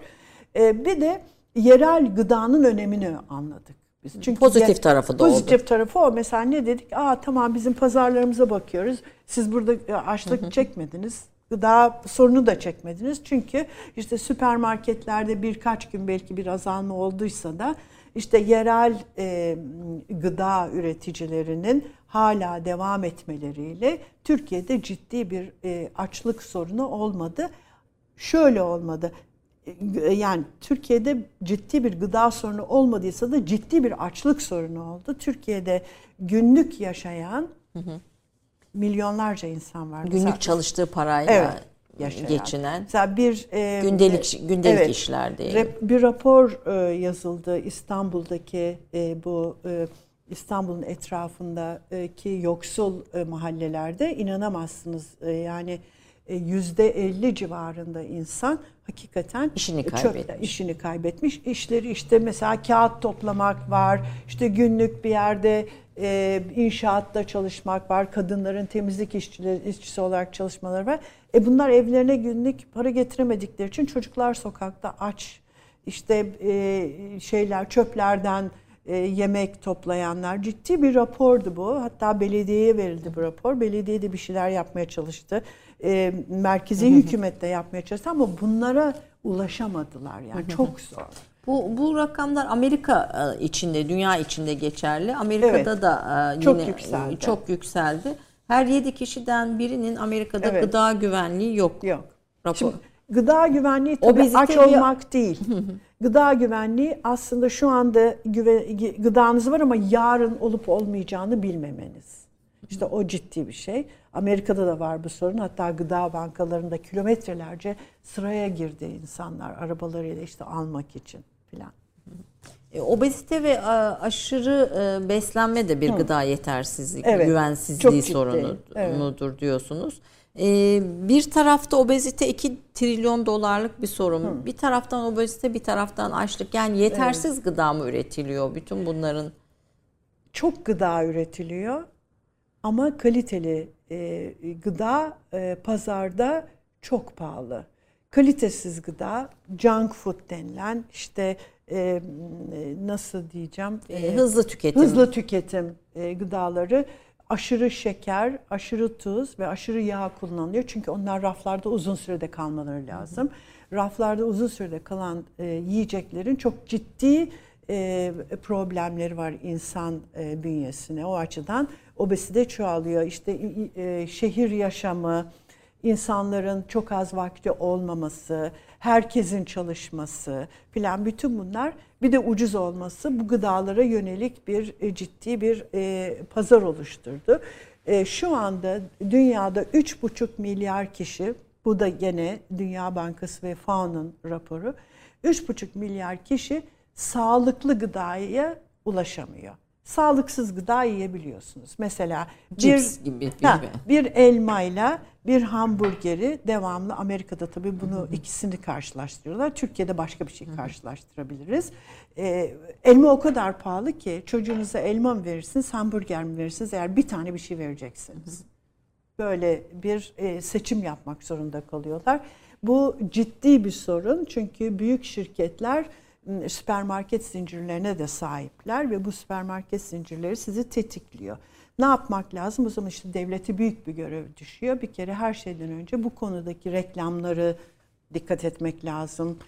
Ee, bir de yerel gıdanın önemini anladık. Biz. Çünkü pozitif tarafı da pozitif oldu. Pozitif tarafı o. Mesela ne dedik? Aa tamam bizim pazarlarımıza bakıyoruz. Siz burada e, açlık çekmediniz. Gıda sorunu da çekmediniz. Çünkü işte süpermarketlerde birkaç gün belki bir azalma olduysa da işte yerel e, gıda üreticilerinin hala devam etmeleriyle Türkiye'de ciddi bir e, açlık sorunu olmadı. Şöyle olmadı yani Türkiye'de ciddi bir gıda sorunu olmadıysa da ciddi bir açlık sorunu oldu. Türkiye'de günlük yaşayan hı hı. milyonlarca insan var. Günlük Mesela, çalıştığı parayla evet, yaşayan. geçinen. Mesela bir e, gündelik gündelik evet, işler değil. Bir rapor e, yazıldı İstanbul'daki e, bu e, İstanbul'un etrafındaki yoksul e, mahallelerde inanamazsınız. E, yani %50 civarında insan hakikaten işini kaybetmiş. Çok, işini kaybetmiş. İşleri işte mesela kağıt toplamak var. İşte günlük bir yerde e, inşaatta çalışmak var. Kadınların temizlik işçileri, işçisi olarak çalışmaları var. E bunlar evlerine günlük para getiremedikleri için çocuklar sokakta aç. İşte e, şeyler çöplerden e, yemek toplayanlar ciddi bir rapordu bu. Hatta belediyeye verildi bu rapor. Belediye de bir şeyler yapmaya çalıştı e, merkezi hükümette yapmaya çalıştı ama bunlara ulaşamadılar yani çok zor. Bu, bu rakamlar Amerika e, içinde, dünya içinde geçerli. Amerika'da evet, da e, yine çok yükseldi. çok yükseldi. Her yedi kişiden birinin Amerika'da evet. gıda güvenliği yok. Yok. Rapor. Şimdi, gıda güvenliği tabii Obezite aç olmak değil. gıda güvenliği aslında şu anda güve, gıdanız var ama yarın olup olmayacağını bilmemeniz. İşte o ciddi bir şey. Amerika'da da var bu sorun. Hatta gıda bankalarında kilometrelerce sıraya girdi insanlar arabalarıyla işte almak için filan. E, obezite ve aşırı e, beslenme de bir gıda yetersizlik, evet, güvensizliği sorunudur evet. diyorsunuz. E, bir tarafta obezite 2 trilyon dolarlık bir sorun. Hı. Bir taraftan obezite, bir taraftan açlık. Yani yetersiz evet. gıda mı üretiliyor bütün bunların? Çok gıda üretiliyor ama kaliteli e, gıda e, pazarda çok pahalı. Kalitesiz gıda, junk food denilen işte e, nasıl diyeceğim? E, hızlı tüketim. Hızlı tüketim e, gıdaları aşırı şeker, aşırı tuz ve aşırı yağ kullanılıyor. Çünkü onlar raflarda uzun sürede kalmaları lazım. Hı hı. Raflarda uzun sürede kalan e, yiyeceklerin çok ciddi e, problemleri var insan e, bünyesine. O açıdan obezite çoğalıyor. İşte e, şehir yaşamı, insanların çok az vakti olmaması, herkesin çalışması filan bütün bunlar bir de ucuz olması bu gıdalara yönelik bir e, ciddi bir e, pazar oluşturdu. E, şu anda dünyada 3,5 milyar kişi bu da gene Dünya Bankası ve FAO'nun raporu 3,5 milyar kişi sağlıklı gıdaya ulaşamıyor. Sağlıksız gıda yiyebiliyorsunuz. Mesela bir, gibi, ha, bir elmayla bir hamburgeri devamlı Amerika'da tabii bunu Hı-hı. ikisini karşılaştırıyorlar. Türkiye'de başka bir şey karşılaştırabiliriz. Ee, elma o kadar pahalı ki çocuğunuza elma mı verirsiniz, hamburger mi verirsiniz eğer bir tane bir şey vereceksiniz. Hı-hı. Böyle bir e, seçim yapmak zorunda kalıyorlar. Bu ciddi bir sorun çünkü büyük şirketler süpermarket zincirlerine de sahipler ve bu süpermarket zincirleri sizi tetikliyor. Ne yapmak lazım? O zaman işte devlete büyük bir görev düşüyor. Bir kere her şeyden önce bu konudaki reklamları dikkat etmek lazım.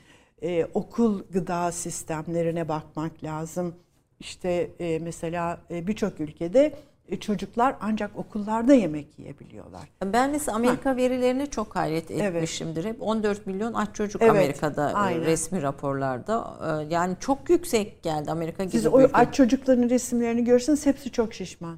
Ee, okul gıda sistemlerine bakmak lazım. İşte e, mesela e, birçok ülkede çocuklar ancak okullarda yemek yiyebiliyorlar. Ben mesela Amerika ha. verilerine çok hayret etmişimdir. Evet. Hep 14 milyon aç çocuk evet, Amerika'da aynen. resmi raporlarda. Yani çok yüksek geldi Amerika gibi. Siz o aç çocukların resimlerini görürseniz hepsi çok şişman.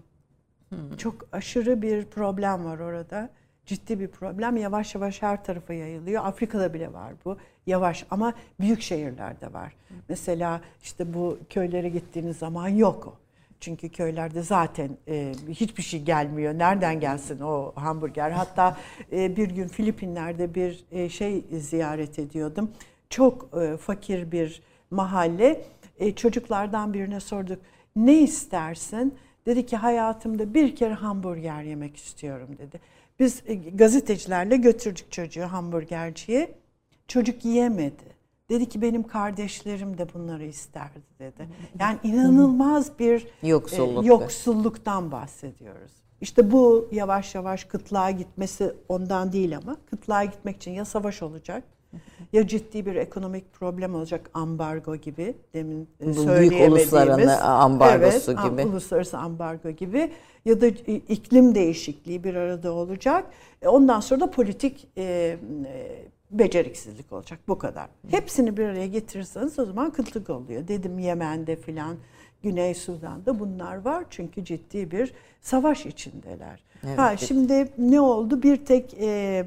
Hmm. Çok aşırı bir problem var orada. Ciddi bir problem. Yavaş yavaş her tarafa yayılıyor. Afrika'da bile var bu. Yavaş ama büyük şehirlerde var. Hmm. Mesela işte bu köylere gittiğiniz zaman yok o. Çünkü köylerde zaten e, hiçbir şey gelmiyor. Nereden gelsin o hamburger? Hatta e, bir gün Filipinler'de bir e, şey ziyaret ediyordum. Çok e, fakir bir mahalle. E, çocuklardan birine sorduk. Ne istersin? Dedi ki hayatımda bir kere hamburger yemek istiyorum dedi. Biz e, gazetecilerle götürdük çocuğu hamburgerciye. Çocuk yiyemedi. Dedi ki benim kardeşlerim de bunları isterdi dedi. Yani inanılmaz bir Yoksulluk. e, yoksulluktan bahsediyoruz. İşte bu yavaş yavaş kıtlığa gitmesi ondan değil ama kıtlığa gitmek için ya savaş olacak ya ciddi bir ekonomik problem olacak ambargo gibi demin e, Bu söyleyemediğimiz. Büyük uluslararası ambargosu evet, gibi. uluslararası ambargo gibi ya da iklim değişikliği bir arada olacak. E, ondan sonra da politik e, e, beceriksizlik olacak bu kadar. Hepsini bir araya getirirseniz o zaman kıtlık oluyor. Dedim Yemen'de filan, Güney Sudan'da bunlar var çünkü ciddi bir savaş içindeler. Evet. Ha şimdi ne oldu? Bir tek e,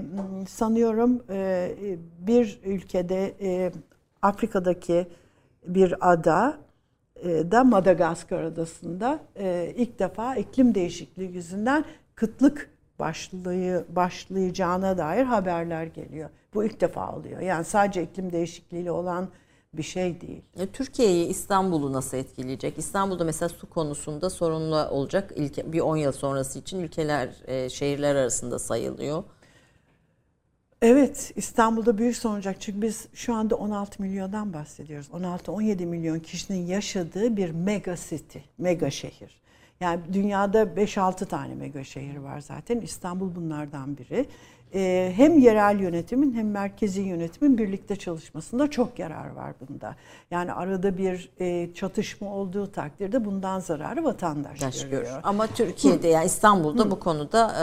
sanıyorum e, bir ülkede e, Afrika'daki bir ada e, da Madagaskar adasında e, ilk defa iklim değişikliği yüzünden kıtlık başlığı başlayacağına dair haberler geliyor. Bu ilk defa oluyor. Yani sadece iklim değişikliğiyle olan bir şey değil. E, Türkiye'yi İstanbul'u nasıl etkileyecek? İstanbul'da mesela su konusunda sorunlu olacak. İlke, bir 10 yıl sonrası için ülkeler, e, şehirler arasında sayılıyor. Evet, İstanbul'da büyük sorun olacak. Çünkü biz şu anda 16 milyondan bahsediyoruz. 16-17 milyon kişinin yaşadığı bir mega city, mega şehir. Yani dünyada 5-6 tane mega şehir var zaten. İstanbul bunlardan biri. Ee, hem yerel yönetimin hem merkezi yönetimin birlikte çalışmasında çok yarar var bunda. Yani arada bir e, çatışma olduğu takdirde bundan zararı vatandaş görüyor. Ama Türkiye'de yani İstanbul'da Hı. bu konuda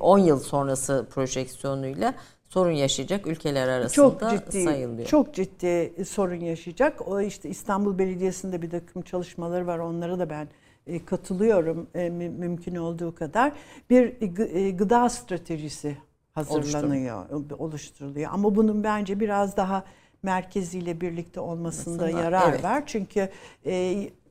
10 e, yıl sonrası projeksiyonuyla sorun yaşayacak ülkeler arasında çok ciddi, sayılıyor. Çok ciddi sorun yaşayacak. O işte İstanbul Belediyesi'nde bir takım çalışmaları var. Onlara da ben katılıyorum mümkün olduğu kadar. Bir gıda stratejisi hazırlanıyor, oluşturuluyor. Ama bunun bence biraz daha merkeziyle birlikte olmasında Aslında, yarar evet. var. Çünkü e,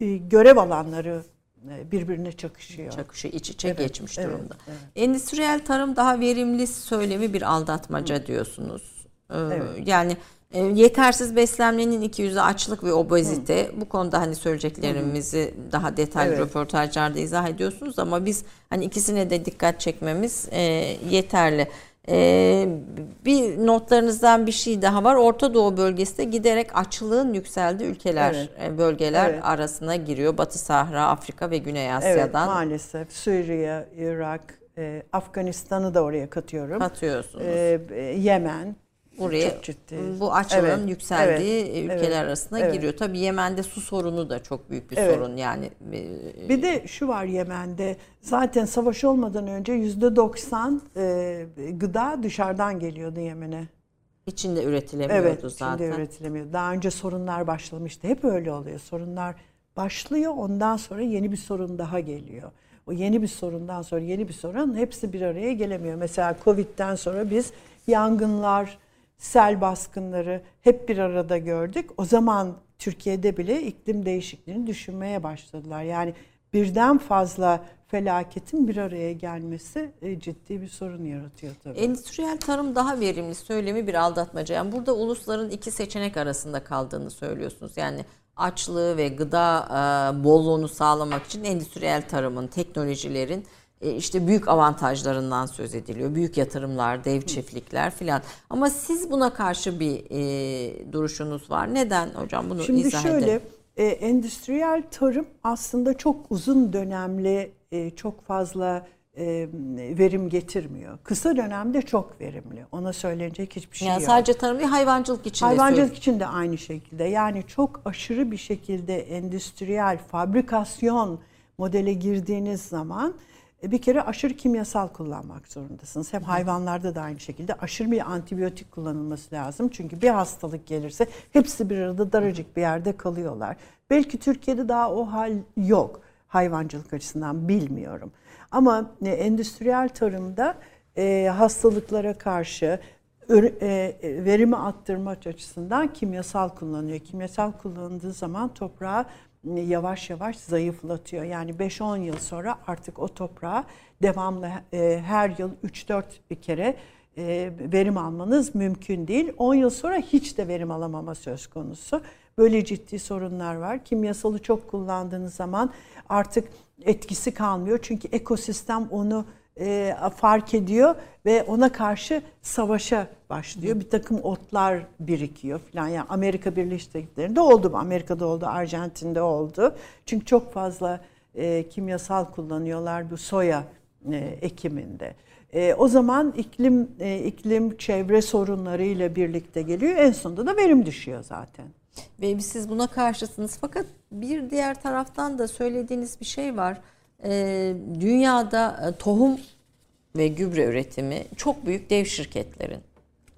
e, görev alanları e, birbirine çakışıyor. Çakışıyor, iç içe evet, geçmiş evet, durumda. Evet. Endüstriyel tarım daha verimli söylemi bir aldatmaca Hı. diyorsunuz. Ee, evet. Yani e, yetersiz beslenmenin iki yüzü açlık ve obezite. Hı. Bu konuda hani söyleyeceklerimizi Hı. daha detaylı evet. röportajlarda izah ediyorsunuz ama biz hani ikisine de dikkat çekmemiz e, yeterli. Ee, bir notlarınızdan bir şey daha var. Orta Doğu bölgesinde giderek açlığın yükseldiği ülkeler, evet. E, bölgeler evet. arasına giriyor. Batı Sahra, Afrika ve Güney Asya'dan. Evet maalesef. Suriye, Irak, e, Afganistan'ı da oraya katıyorum. Katıyorsunuz. E, Yemen, buraya çok ciddi. bu açılın evet, yükseldiği evet, ülkeler evet, arasına evet. giriyor. Tabii Yemen'de su sorunu da çok büyük bir evet. sorun yani. E, bir de şu var Yemen'de zaten savaş olmadan önce yüzde 90 e, gıda dışarıdan geliyordu Yemen'e. İçinde üretilemiyordu evet, zaten. Evet, üretilemiyordu. Daha önce sorunlar başlamıştı. Hep öyle oluyor. Sorunlar başlıyor, ondan sonra yeni bir sorun daha geliyor. O yeni bir sorundan sonra yeni bir sorun hepsi bir araya gelemiyor. Mesela Covid'den sonra biz yangınlar, sel baskınları hep bir arada gördük. O zaman Türkiye'de bile iklim değişikliğini düşünmeye başladılar. Yani birden fazla felaketin bir araya gelmesi e, ciddi bir sorun yaratıyor tabii. Endüstriyel tarım daha verimli söylemi bir aldatmaca. Yani burada ulusların iki seçenek arasında kaldığını söylüyorsunuz. Yani açlığı ve gıda e, bolluğunu sağlamak için endüstriyel tarımın, teknolojilerin işte büyük avantajlarından söz ediliyor. Büyük yatırımlar, dev çiftlikler filan. Ama siz buna karşı bir e, duruşunuz var. Neden hocam bunu Şimdi izah şöyle, edelim. E, endüstriyel tarım aslında çok uzun dönemli, e, çok fazla e, verim getirmiyor. Kısa dönemde çok verimli. Ona söylenecek hiçbir şey yani yok. Sadece tarım değil, hayvancılık için Hayvancılık de söylüyorum. için de aynı şekilde. Yani çok aşırı bir şekilde endüstriyel fabrikasyon modele girdiğiniz zaman e, bir kere aşırı kimyasal kullanmak zorundasınız. Hem hayvanlarda da aynı şekilde aşırı bir antibiyotik kullanılması lazım. Çünkü bir hastalık gelirse hepsi bir arada daracık bir yerde kalıyorlar. Belki Türkiye'de daha o hal yok hayvancılık açısından bilmiyorum. Ama e, endüstriyel tarımda e, hastalıklara karşı e, verimi arttırmak açısından kimyasal kullanıyor. Kimyasal kullanıldığı zaman toprağı yavaş yavaş zayıflatıyor. Yani 5-10 yıl sonra artık o toprağa devamlı e, her yıl 3-4 bir kere e, verim almanız mümkün değil. 10 yıl sonra hiç de verim alamama söz konusu. Böyle ciddi sorunlar var. Kimyasalı çok kullandığınız zaman artık etkisi kalmıyor. Çünkü ekosistem onu e, fark ediyor ve ona karşı savaşa başlıyor. Bir takım otlar birikiyor falan. Yani Amerika Birleşik Devletleri'nde oldu, Amerika'da oldu, Arjantin'de oldu. Çünkü çok fazla e, kimyasal kullanıyorlar bu soya e, ekiminde. E, o zaman iklim e, iklim çevre sorunlarıyla birlikte geliyor. En sonunda da verim düşüyor zaten. Ve siz buna karşısınız. Fakat bir diğer taraftan da söylediğiniz bir şey var. Ee, dünyada e, tohum ve gübre üretimi çok büyük dev şirketlerin.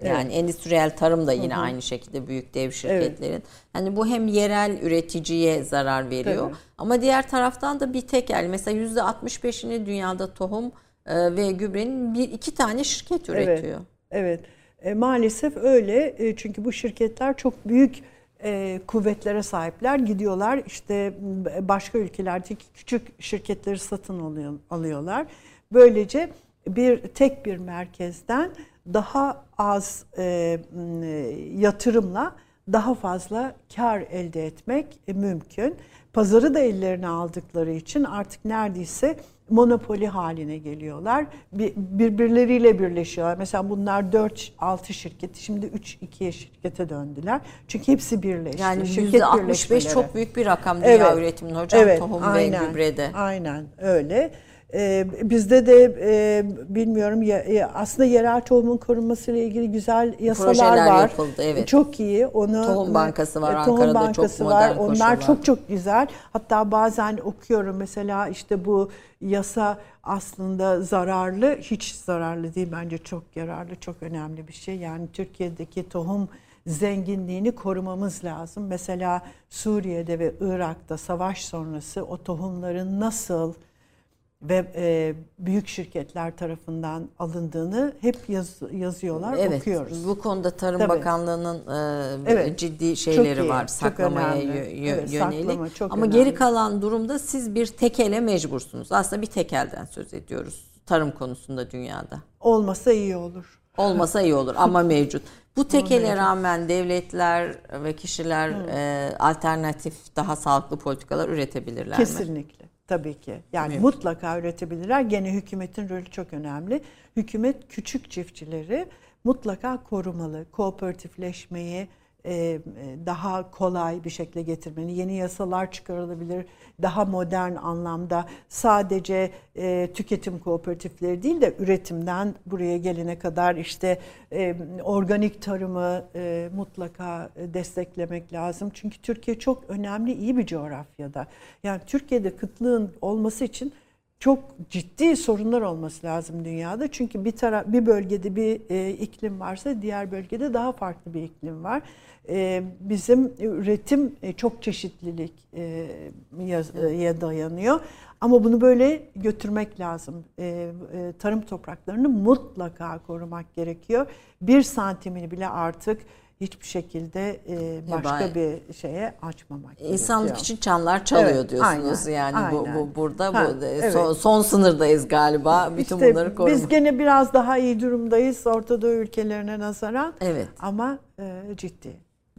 Yani evet. endüstriyel tarım da yine Hı-hı. aynı şekilde büyük dev şirketlerin. Evet. Hani bu hem yerel üreticiye zarar veriyor Tabii. ama diğer taraftan da bir tekel. Mesela yüzde 65'ini dünyada tohum e, ve gübrenin bir iki tane şirket üretiyor. Evet. evet. E, maalesef öyle. E, çünkü bu şirketler çok büyük e, kuvvetlere sahipler. Gidiyorlar işte başka ülkelerdeki küçük şirketleri satın alıyor, alıyorlar. Böylece bir tek bir merkezden daha az e, yatırımla daha fazla kar elde etmek e, mümkün. Pazarı da ellerine aldıkları için artık neredeyse monopoli haline geliyorlar. Bir, birbirleriyle birleşiyorlar. Mesela bunlar 4-6 şirket, şimdi 3-2'ye şirkete döndüler. Çünkü hepsi birleşti. Yani şirket %65 çok büyük bir rakam dünya evet, üretiminin hocam evet, tohum aynen, ve gübrede. Aynen öyle. Ee, bizde de e, bilmiyorum ya, e, aslında yerel tohumun korunması ile ilgili güzel yasalar Projeler var. yapıldı evet. Çok iyi. Onu Tohum bankası var tohum Ankara'da bankası çok var. modern Onlar var. çok çok güzel. Hatta bazen okuyorum mesela işte bu yasa aslında zararlı, hiç zararlı değil bence çok yararlı, çok önemli bir şey. Yani Türkiye'deki tohum zenginliğini korumamız lazım. Mesela Suriye'de ve Irak'ta savaş sonrası o tohumların nasıl ve e, büyük şirketler tarafından alındığını hep yaz, yazıyorlar, evet, okuyoruz. Bu konuda Tarım Tabii. Bakanlığı'nın e, evet, ciddi şeyleri iyi, var saklamaya evet, yönelik. Saklama, çok Ama önemli. geri kalan durumda siz bir tekele mecbursunuz. Aslında bir tekelden söz ediyoruz tarım konusunda dünyada. Olmasa iyi olur. Olmasa iyi olur ama mevcut. Bu tekele rağmen devletler ve kişiler e, alternatif daha sağlıklı politikalar üretebilirler Kesinlikle. mi? Kesinlikle. Tabii ki. Yani Mümkün. mutlaka üretebilirler. Gene hükümetin rolü çok önemli. Hükümet küçük çiftçileri mutlaka korumalı. Kooperatifleşmeyi, daha kolay bir şekilde getirmeni, yeni yasalar çıkarılabilir, daha modern anlamda sadece e, tüketim kooperatifleri değil de üretimden buraya gelene kadar işte e, organik tarımı mutlaka desteklemek lazım. Çünkü Türkiye çok önemli, iyi bir coğrafyada. Yani Türkiye'de kıtlığın olması için çok ciddi sorunlar olması lazım dünyada. Çünkü bir taraf bir bölgede bir e, iklim varsa diğer bölgede daha farklı bir iklim var. E, bizim üretim e, çok çeşitlilik e, ya dayanıyor. Ama bunu böyle götürmek lazım. E, e, tarım topraklarını mutlaka korumak gerekiyor. Bir santimini bile artık hiçbir şekilde e, başka Heba. bir şeye açmamak İnsanlık gerekiyor. için çanlar çalıyor evet, diyorsunuz aynen, yani aynen. bu, bu burada ha, bu evet. son, son sınırdayız galiba bütün işte bunları korumak. Biz gene biraz daha iyi durumdayız Orta Doğu ülkelerine nazaran. Evet. Ama e, ciddi.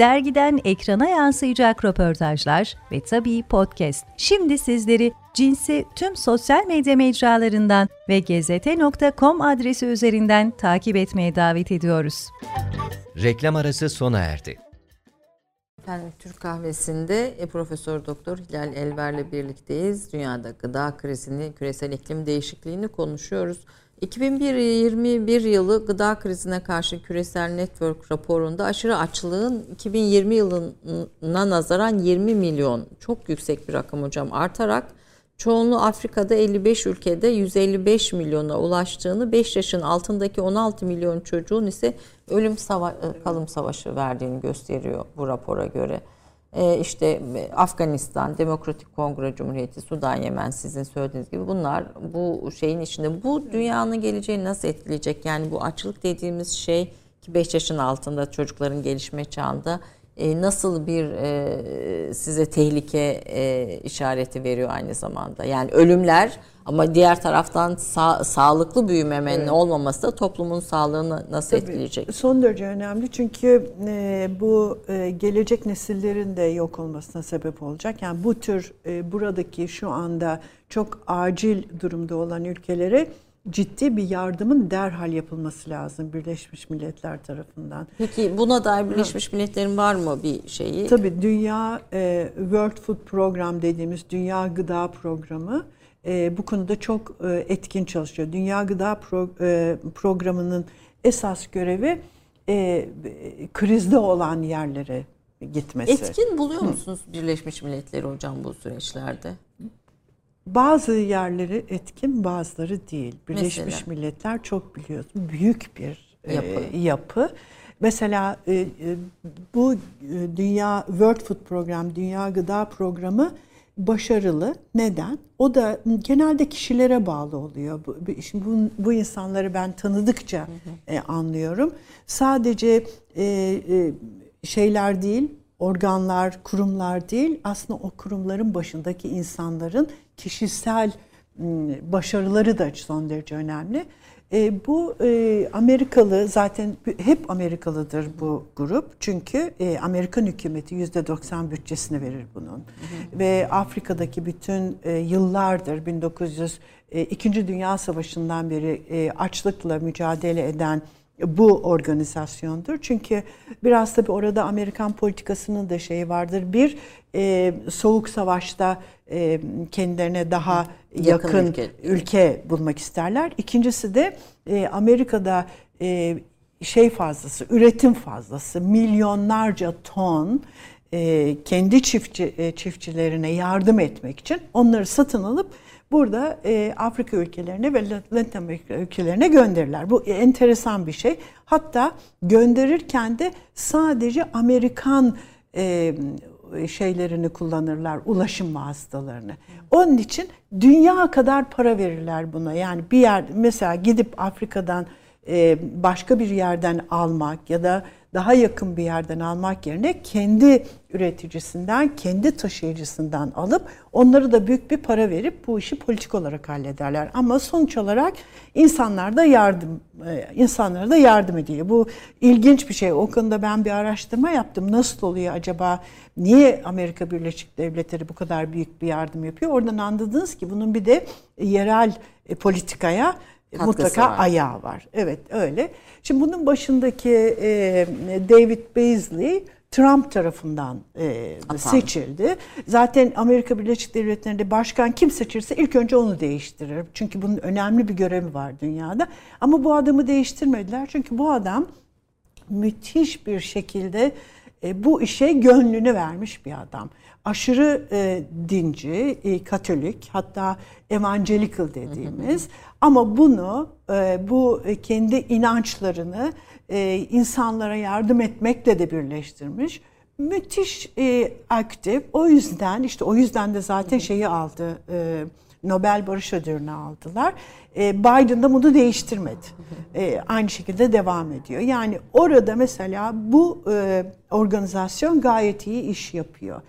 dergiden ekrana yansıyacak röportajlar ve tabii podcast. Şimdi sizleri cinsi tüm sosyal medya mecralarından ve gezete.com adresi üzerinden takip etmeye davet ediyoruz. Reklam arası sona erdi. Efendim Türk kahvesinde e, Profesör Doktor Hilal Elver'le birlikteyiz. Dünyada gıda krizini, küresel iklim değişikliğini konuşuyoruz. 2021 yılı gıda krizine karşı küresel network raporunda aşırı açlığın 2020 yılına nazaran 20 milyon çok yüksek bir rakam hocam artarak çoğunluğu Afrika'da 55 ülkede 155 milyona ulaştığını 5 yaşın altındaki 16 milyon çocuğun ise ölüm sava kalım savaşı verdiğini gösteriyor bu rapora göre işte e, Afganistan, Demokratik Kongre Cumhuriyeti, Sudan, Yemen sizin söylediğiniz gibi bunlar bu şeyin içinde. Bu dünyanın geleceğini nasıl etkileyecek? Yani bu açlık dediğimiz şey ki 5 yaşın altında çocukların gelişme çağında e, nasıl bir e, size tehlike e, işareti veriyor aynı zamanda? Yani ölümler ama diğer taraftan sa- sağlıklı büyümemenin evet. olmaması da toplumun sağlığını nasıl Tabii, etkileyecek? Son derece önemli çünkü e, bu e, gelecek nesillerin de yok olmasına sebep olacak. Yani bu tür e, buradaki şu anda çok acil durumda olan ülkelere ciddi bir yardımın derhal yapılması lazım Birleşmiş Milletler tarafından. Peki buna dair Birleşmiş Milletler'in var mı bir şeyi? Tabii Dünya e, World Food Program dediğimiz Dünya Gıda Programı e, bu konuda çok e, etkin çalışıyor. Dünya Gıda Pro, e, Programı'nın esas görevi e, krizde olan yerlere gitmesi. Etkin buluyor musunuz Hı. Birleşmiş Milletleri hocam bu süreçlerde? Bazı yerleri etkin, bazıları değil. Birleşmiş Mesela? Milletler çok biliyorsun büyük bir e, yapı. E, yapı. Mesela e, e, bu e, Dünya World Food Program, Dünya Gıda Programı başarılı. Neden? O da genelde kişilere bağlı oluyor. Bu, şimdi bu, bu insanları ben tanıdıkça hı hı. E, anlıyorum. Sadece e, e, şeyler değil, organlar, kurumlar değil, aslında o kurumların başındaki insanların kişisel başarıları da son derece önemli. E, bu e, Amerikalı zaten hep Amerikalıdır bu grup çünkü e, Amerikan hükümeti yüzde 90 bütçesini verir bunun hı hı. ve Afrika'daki bütün e, yıllardır 1900 e, İkinci Dünya Savaşı'ndan beri e, açlıkla mücadele eden bu organizasyondur. Çünkü biraz tabii orada Amerikan politikasının da şeyi vardır. Bir, e, soğuk savaşta e, kendilerine daha yakın, yakın ülke. ülke bulmak isterler. İkincisi de e, Amerika'da e, şey fazlası, üretim fazlası, milyonlarca ton e, kendi çiftçi e, çiftçilerine yardım etmek için onları satın alıp burada e, Afrika ülkelerine ve Latin Amerika ülkelerine gönderirler. Bu enteresan bir şey. Hatta gönderirken de sadece Amerikan e, şeylerini kullanırlar, ulaşım vasıtalarını. Onun için dünya kadar para verirler buna. Yani bir yer mesela gidip Afrika'dan e, başka bir yerden almak ya da daha yakın bir yerden almak yerine kendi üreticisinden, kendi taşıyıcısından alıp onları da büyük bir para verip bu işi politik olarak hallederler. Ama sonuç olarak insanlar da yardım e, insanlara da yardım ediyor. Bu ilginç bir şey. O konuda ben bir araştırma yaptım. Nasıl oluyor acaba? Niye Amerika Birleşik Devletleri bu kadar büyük bir yardım yapıyor? Oradan anladınız ki bunun bir de yerel e, politikaya Katkısı mutlaka var. ayağı var. Evet öyle. Şimdi bunun başındaki e, David Beasley Trump tarafından e, seçildi. Zaten Amerika Birleşik Devletleri'nde başkan kim seçirse ilk önce onu değiştirir. Çünkü bunun önemli bir görevi var dünyada. Ama bu adamı değiştirmediler. Çünkü bu adam müthiş bir şekilde e, bu işe gönlünü vermiş bir adam. Aşırı e, dinci, e, katolik hatta evangelical dediğimiz ama bunu e, bu kendi inançlarını e, insanlara yardım etmekle de birleştirmiş. Müthiş e, aktif. O yüzden işte o yüzden de zaten şeyi aldı. Nobel Barış Ödülünü aldılar. E, Biden da bunu değiştirmedi. E, aynı şekilde devam ediyor. Yani orada mesela bu e, organizasyon gayet iyi iş yapıyor.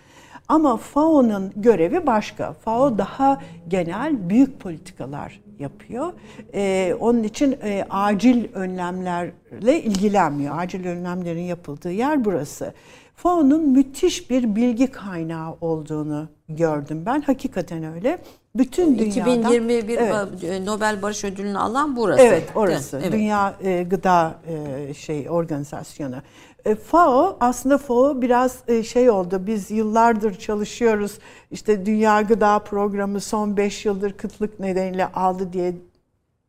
Ama FAO'nun görevi başka. FAO daha genel büyük politikalar yapıyor. Ee, onun için e, acil önlemlerle ilgilenmiyor. Acil önlemlerin yapıldığı yer burası. FAO'nun müthiş bir bilgi kaynağı olduğunu gördüm ben. Hakikaten öyle. Bütün dünyadan 2021 evet. Nobel Barış Ödülünü alan burası. Evet, orası. Evet. Dünya e, Gıda e, şey organizasyonu. E, FAO aslında FAO biraz e, şey oldu. Biz yıllardır çalışıyoruz. İşte Dünya Gıda Programı son 5 yıldır kıtlık nedeniyle aldı diye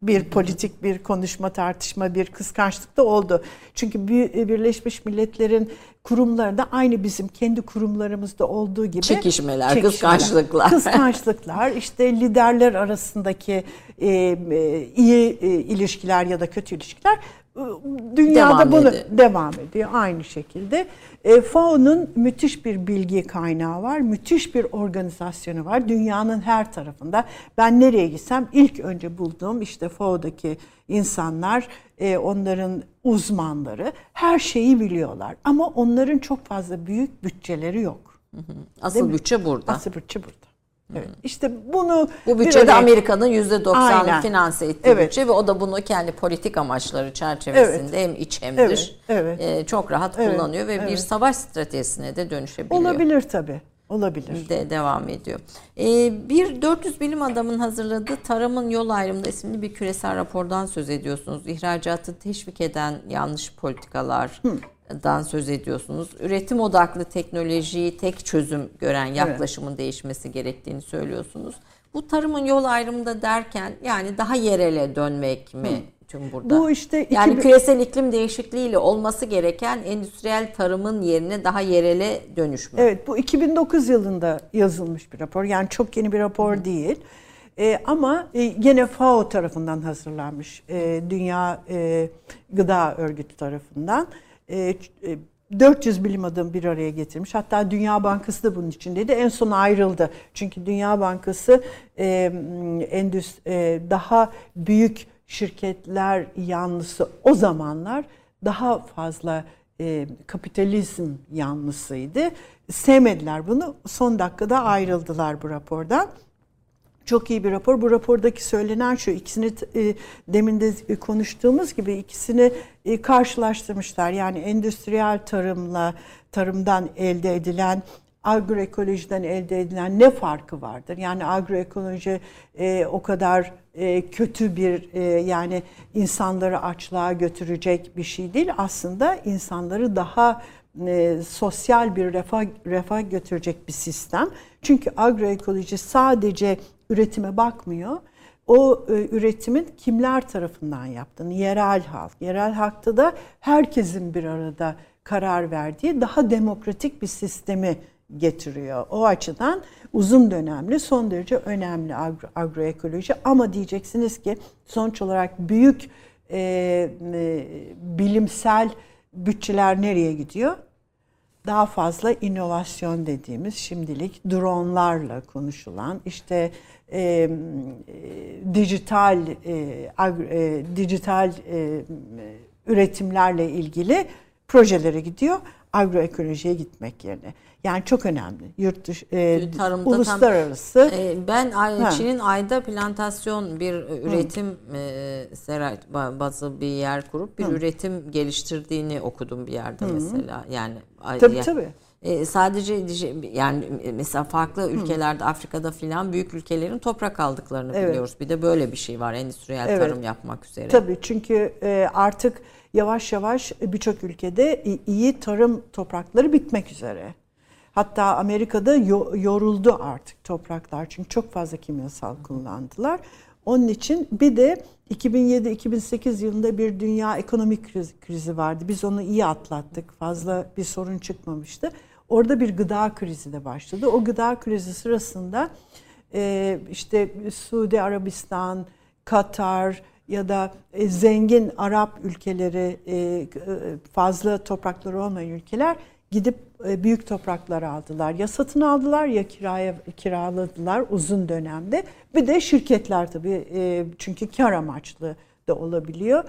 bir politik bir konuşma tartışma bir kıskançlık da oldu. Çünkü e, Birleşmiş Milletler'in kurumları da aynı bizim kendi kurumlarımızda olduğu gibi çekişmeler, çekişmeler kıskançlıklar. Kıskançlıklar, işte liderler arasındaki e, e, iyi e, ilişkiler ya da kötü ilişkiler dünyada devam bunu ediyor. devam ediyor aynı şekilde. E, FAO'nun müthiş bir bilgi kaynağı var, müthiş bir organizasyonu var dünyanın her tarafında. Ben nereye gitsem ilk önce bulduğum işte FAO'daki insanlar, e, onların uzmanları her şeyi biliyorlar. Ama onların çok fazla büyük bütçeleri yok. Asıl bütçe burada. Asıl bütçe burada. Evet. İşte bunu bu bütçede örnek... Amerika'nın %90'ını finanse ettiği evet. bütçe ve o da bunu kendi politik amaçları çerçevesinde evet. hem iç hem evet. dış evet. E, çok rahat evet. kullanıyor ve evet. bir savaş stratejisine de dönüşebiliyor. Olabilir tabii. Olabilir. De devam ediyor. Ee, bir 400 bilim adamın hazırladığı Tarımın Yol Ayrımında isimli bir küresel rapordan söz ediyorsunuz. İhracatı teşvik eden yanlış politikalar, Hı dan söz ediyorsunuz. Üretim odaklı teknolojiyi tek çözüm gören yaklaşımın evet. değişmesi gerektiğini söylüyorsunuz. Bu tarımın yol ayrımında derken yani daha yerele dönmek mi Hı. tüm burada? Bu işte iki... yani küresel iklim değişikliğiyle olması gereken endüstriyel tarımın yerine daha yerele dönüş mü? Evet bu 2009 yılında yazılmış bir rapor. Yani çok yeni bir rapor Hı. değil. E, ama e, gene FAO tarafından hazırlanmış. E, Dünya e, Gıda Örgütü tarafından. 400 e, bilim adamı bir araya getirmiş. Hatta Dünya Bankası da bunun içindeydi. En son ayrıldı. Çünkü Dünya Bankası e, endüstri, e, daha büyük şirketler yanlısı o zamanlar daha fazla e, kapitalizm yanlısıydı. Sevmediler bunu. Son dakikada ayrıldılar bu rapordan. Çok iyi bir rapor. Bu rapordaki söylenen şu ikisini e, demin de konuştuğumuz gibi ikisini e, karşılaştırmışlar. Yani endüstriyel tarımla tarımdan elde edilen agroekolojiden elde edilen ne farkı vardır? Yani agroekoloji e, o kadar e, kötü bir e, yani insanları açlığa götürecek bir şey değil. Aslında insanları daha e, sosyal bir refah, refah götürecek bir sistem. Çünkü agroekoloji sadece üretime bakmıyor. O e, üretimin kimler tarafından yaptığını, yerel halk. Yerel halkta da herkesin bir arada karar verdiği daha demokratik bir sistemi getiriyor. O açıdan uzun dönemli, son derece önemli agro, agroekoloji. Ama diyeceksiniz ki sonuç olarak büyük e, e, bilimsel bütçeler nereye gidiyor? Daha fazla inovasyon dediğimiz şimdilik dronlarla konuşulan işte e, dijital e, ag, e, dijital e, üretimlerle ilgili projelere gidiyor agroekolojiye gitmek yerine. Yani çok önemli. Yurt dışı, e, Tarımda uluslararası. Tam, e, ben ha. Çin'in ayda plantasyon bir üretim e, seray bazı bir yer kurup bir Hı. üretim geliştirdiğini okudum bir yerde Hı. mesela. Yani tabii yani, tabii. E, sadece yani mesela farklı ülkelerde Hı. Afrika'da filan büyük ülkelerin toprak aldıklarını evet. biliyoruz. Bir de böyle bir şey var endüstriyel evet. tarım yapmak üzere. Tabii çünkü e, artık yavaş yavaş birçok ülkede iyi tarım toprakları bitmek üzere. Hatta Amerika'da yoruldu artık topraklar çünkü çok fazla kimyasal kullandılar. Onun için bir de 2007-2008 yılında bir dünya ekonomik krizi vardı. Biz onu iyi atlattık. Fazla bir sorun çıkmamıştı. Orada bir gıda krizi de başladı. O gıda krizi sırasında e, işte Suudi Arabistan, Katar ya da e, zengin Arap ülkeleri, e, fazla toprakları olmayan ülkeler gidip e, büyük topraklar aldılar. Ya satın aldılar ya kiraya kiraladılar uzun dönemde. Bir de şirketler tabii çünkü kar amaçlı da olabiliyor.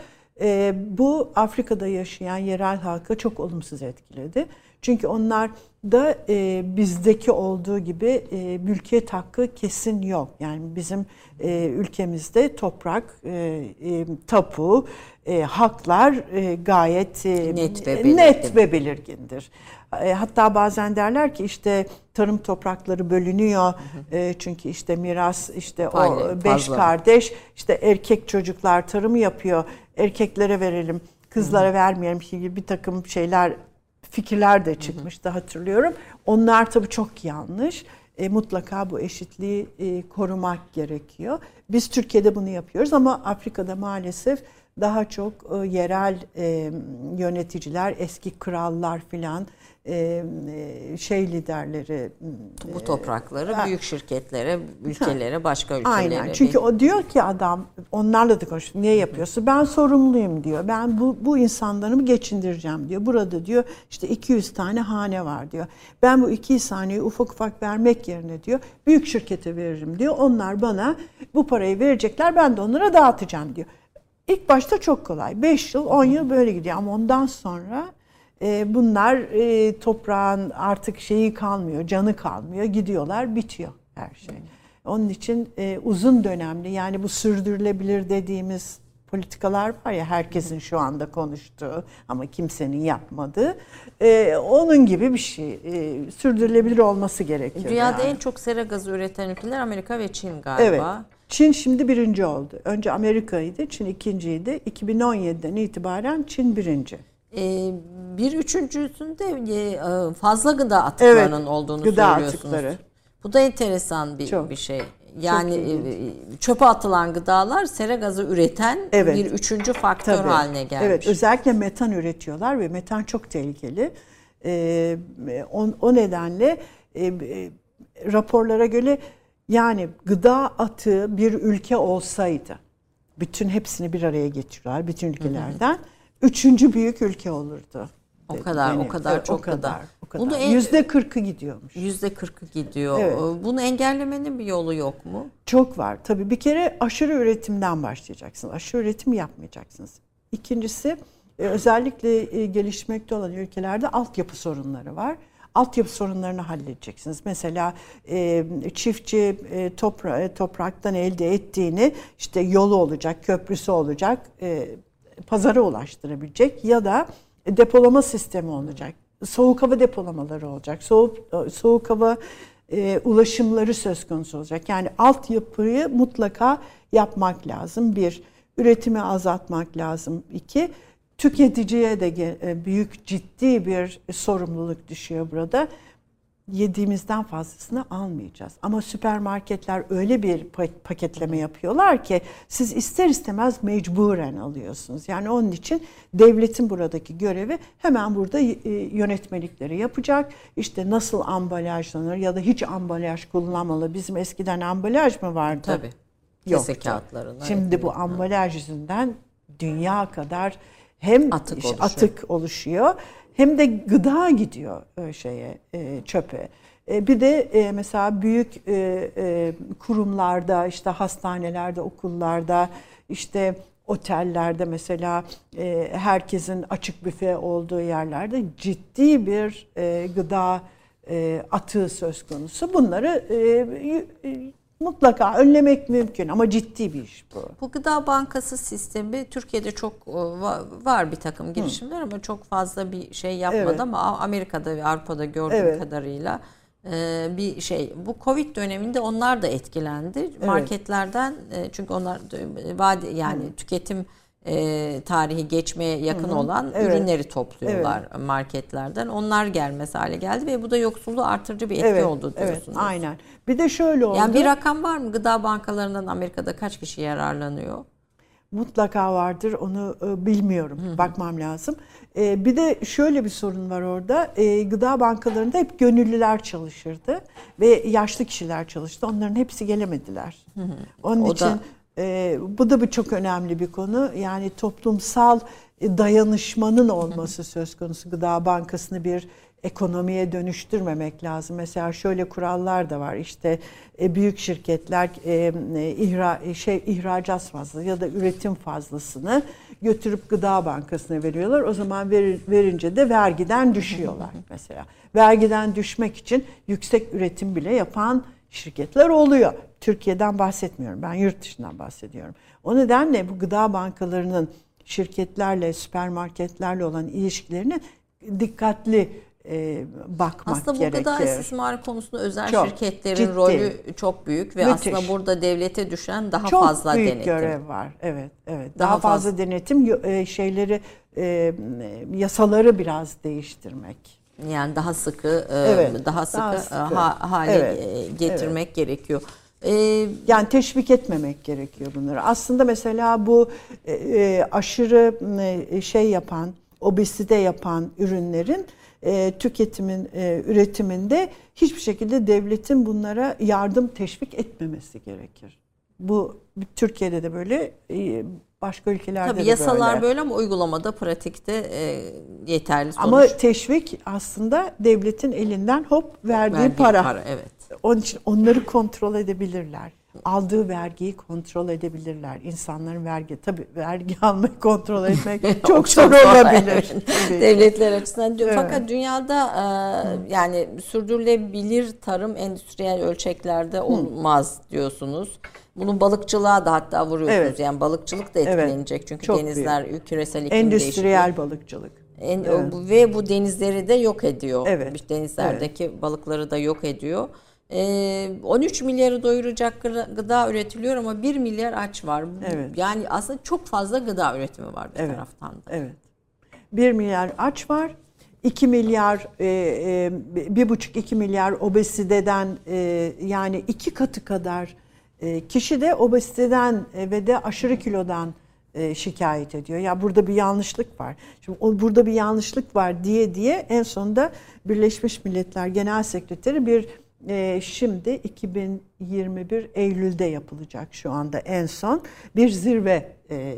Bu Afrika'da yaşayan yerel halkı çok olumsuz etkiledi. Çünkü onlar da e, bizdeki olduğu gibi e, mülkiyet hakkı kesin yok. Yani bizim e, ülkemizde toprak, e, e, tapu, e, haklar e, gayet e, net, ve belirgin. net ve belirgindir. E, hatta bazen derler ki işte tarım toprakları bölünüyor. Hı hı. E, çünkü işte miras işte Fayli, o beş fazla. kardeş işte erkek çocuklar tarımı yapıyor. Erkeklere verelim, kızlara hı hı. vermeyelim gibi bir takım şeyler fikirler de çıkmıştı hatırlıyorum. Onlar tabii çok yanlış. E, mutlaka bu eşitliği e, korumak gerekiyor. Biz Türkiye'de bunu yapıyoruz ama Afrika'da maalesef daha çok e, yerel e, yöneticiler, eski krallar filan şey liderleri bu toprakları büyük şirketlere, ülkelere, başka ülkelere. Aynen. Çünkü o diyor ki adam onlarla da konuşuyor. Niye yapıyorsun? Ben sorumluyum diyor. Ben bu bu insanlarımı geçindireceğim diyor. Burada diyor işte 200 tane hane var diyor. Ben bu 200 haneyi ufak ufak vermek yerine diyor büyük şirkete veririm diyor. Onlar bana bu parayı verecekler. Ben de onlara dağıtacağım diyor. İlk başta çok kolay. 5 yıl, 10 yıl böyle gidiyor ama ondan sonra e, bunlar e, toprağın artık şeyi kalmıyor, canı kalmıyor. Gidiyorlar, bitiyor her şey. Onun için e, uzun dönemli yani bu sürdürülebilir dediğimiz politikalar var ya herkesin şu anda konuştuğu ama kimsenin yapmadığı. E, onun gibi bir şey. E, sürdürülebilir olması gerekiyor. Dünyada yani. en çok sera gazı üreten ülkeler Amerika ve Çin galiba. Evet. Çin şimdi birinci oldu. Önce Amerika'ydı, Çin ikinciydi. 2017'den itibaren Çin birinci. Ee, bir üçüncüsünde e, fazla gıda atıklarının evet, olduğunu gıda söylüyorsunuz. Atıkları. Bu da enteresan bir, Çok. bir şey. Yani e, çöpe atılan gıdalar sera gazı üreten evet. bir üçüncü faktör Tabii. haline gelmiş. Evet, özellikle metan üretiyorlar ve metan çok tehlikeli. Ee, o, o nedenle e, e, raporlara göre yani gıda atığı bir ülke olsaydı, bütün hepsini bir araya getiriyorlar, bütün ülkelerden. Hı hı üçüncü büyük ülke olurdu. O kadar, yani, o kadar, evet, çok o kadar. kadar. O kadar. Bunu yüzde kırkı gidiyormuş. Yüzde kırkı gidiyor. Evet. Bunu engellemenin bir yolu yok mu? Çok var. Tabii bir kere aşırı üretimden başlayacaksınız. Aşırı üretim yapmayacaksınız. İkincisi e, özellikle e, gelişmekte olan ülkelerde altyapı sorunları var. Altyapı sorunlarını halledeceksiniz. Mesela e, çiftçi topra topraktan elde ettiğini işte yolu olacak, köprüsü olacak, pazara ulaştırabilecek ya da depolama sistemi olacak. Soğuk hava depolamaları olacak. Soğuk soğuk hava e, ulaşımları söz konusu olacak. Yani altyapıyı mutlaka yapmak lazım. Bir, üretimi azaltmak lazım. İki, tüketiciye de e, büyük ciddi bir sorumluluk düşüyor burada yediğimizden fazlasını almayacağız. Ama süpermarketler öyle bir paketleme yapıyorlar ki siz ister istemez mecburen alıyorsunuz. Yani onun için devletin buradaki görevi hemen burada e, yönetmelikleri yapacak. İşte nasıl ambalajlanır ya da hiç ambalaj kullanmalı. Bizim eskiden ambalaj mı vardı? Tabii. Kese kağıtlarına. Şimdi bu ambalaj yüzünden dünya kadar hem atık oluşuyor. atık oluşuyor hem de gıda gidiyor e, şeye e, çöpe. E, bir de mesela büyük kurumlarda işte hastanelerde, okullarda işte otellerde mesela herkesin açık büfe olduğu yerlerde ciddi bir gıda atığı söz konusu. Bunları mutlaka önlemek mümkün ama ciddi bir iş bu. Bu gıda bankası sistemi Türkiye'de çok e, var bir takım girişimler Hı. ama çok fazla bir şey yapmadı evet. ama Amerika'da ve Avrupa'da gördüğüm evet. kadarıyla e, bir şey. Bu Covid döneminde onlar da etkilendi. Evet. Marketlerden e, çünkü onlar vade yani Hı. tüketim e, tarihi geçmeye yakın Hı-hı. olan evet. ürünleri topluyorlar evet. marketlerden. Onlar gelmez hale geldi ve bu da yoksulluğu artırıcı bir etki evet, oldu diyorsunuz. Evet, aynen. Bir de şöyle oldu. Yani bir rakam var mı? Gıda bankalarından Amerika'da kaç kişi yararlanıyor? Mutlaka vardır. Onu e, bilmiyorum. Hı-hı. Bakmam lazım. E, bir de şöyle bir sorun var orada. E, gıda bankalarında hep gönüllüler çalışırdı ve yaşlı kişiler çalıştı. Onların hepsi gelemediler. Hı-hı. Onun o için da e, bu da bir çok önemli bir konu. Yani toplumsal e, dayanışmanın olması söz konusu. Gıda Bankası'nı bir ekonomiye dönüştürmemek lazım. Mesela şöyle kurallar da var. İşte e, büyük şirketler e, ihra, şey ihracat fazlası ya da üretim fazlasını götürüp Gıda Bankası'na veriyorlar. O zaman ver, verince de vergiden düşüyorlar mesela. Vergiden düşmek için yüksek üretim bile yapan şirketler oluyor. Türkiye'den bahsetmiyorum. Ben yurt dışından bahsediyorum. O nedenle bu gıda bankalarının şirketlerle, süpermarketlerle olan ilişkilerini dikkatli e, bakmak aslında gerekir. Aslında bu gıda istismarı konusunda özel çok, şirketlerin ciddi. rolü çok büyük ve Müthiş. aslında burada devlete düşen daha çok fazla büyük denetim. görev var. Evet, evet. Daha, daha fazla, fazla denetim e, şeyleri e, yasaları biraz değiştirmek. Yani daha sıkı e, evet, daha sıkı, daha sıkı. Ha, hale evet, getirmek evet. gerekiyor. Yani teşvik etmemek gerekiyor bunları. Aslında mesela bu aşırı şey yapan, obezite yapan ürünlerin e, tüketimin e, üretiminde hiçbir şekilde devletin bunlara yardım teşvik etmemesi gerekir. Bu Türkiye'de de böyle e, başka ülkelerde Tabii de yasalar böyle. böyle ama uygulamada pratikte e, yeterli sonuç. Ama teşvik aslında devletin elinden hop verdiği, verdiği para. para. Evet. Onun için onları kontrol edebilirler aldığı vergiyi kontrol edebilirler. İnsanların vergi, tabii vergi almayı kontrol etmek çok zor olabilir. Devletler açısından. Evet. Fakat dünyada e, yani sürdürülebilir tarım endüstriyel ölçeklerde olmaz Hı. diyorsunuz. Bunun balıkçılığa da hatta vuruyorsunuz. Evet. Yani balıkçılık da etkilenecek. Evet. Çünkü Çok denizler büyük. küresel iklim Endüstriyel değişikliği. balıkçılık. En, evet. Ve bu denizleri de yok ediyor. Evet. Denizlerdeki evet. balıkları da yok ediyor. 13 ee, milyarı doyuracak gıda üretiliyor ama 1 milyar aç var. Evet. Yani aslında çok fazla gıda üretimi var bir evet. taraftan da. Evet. 1 milyar aç var. 2 milyar, e, e, bir buçuk 2 milyar obeziteden e, yani iki katı kadar kişi de obeziteden ve de aşırı kilodan şikayet ediyor. Ya burada bir yanlışlık var. Şimdi o burada bir yanlışlık var diye diye en sonunda Birleşmiş Milletler Genel Sekreteri bir e, şimdi 2021 Eylül'de yapılacak şu anda en son bir zirve e,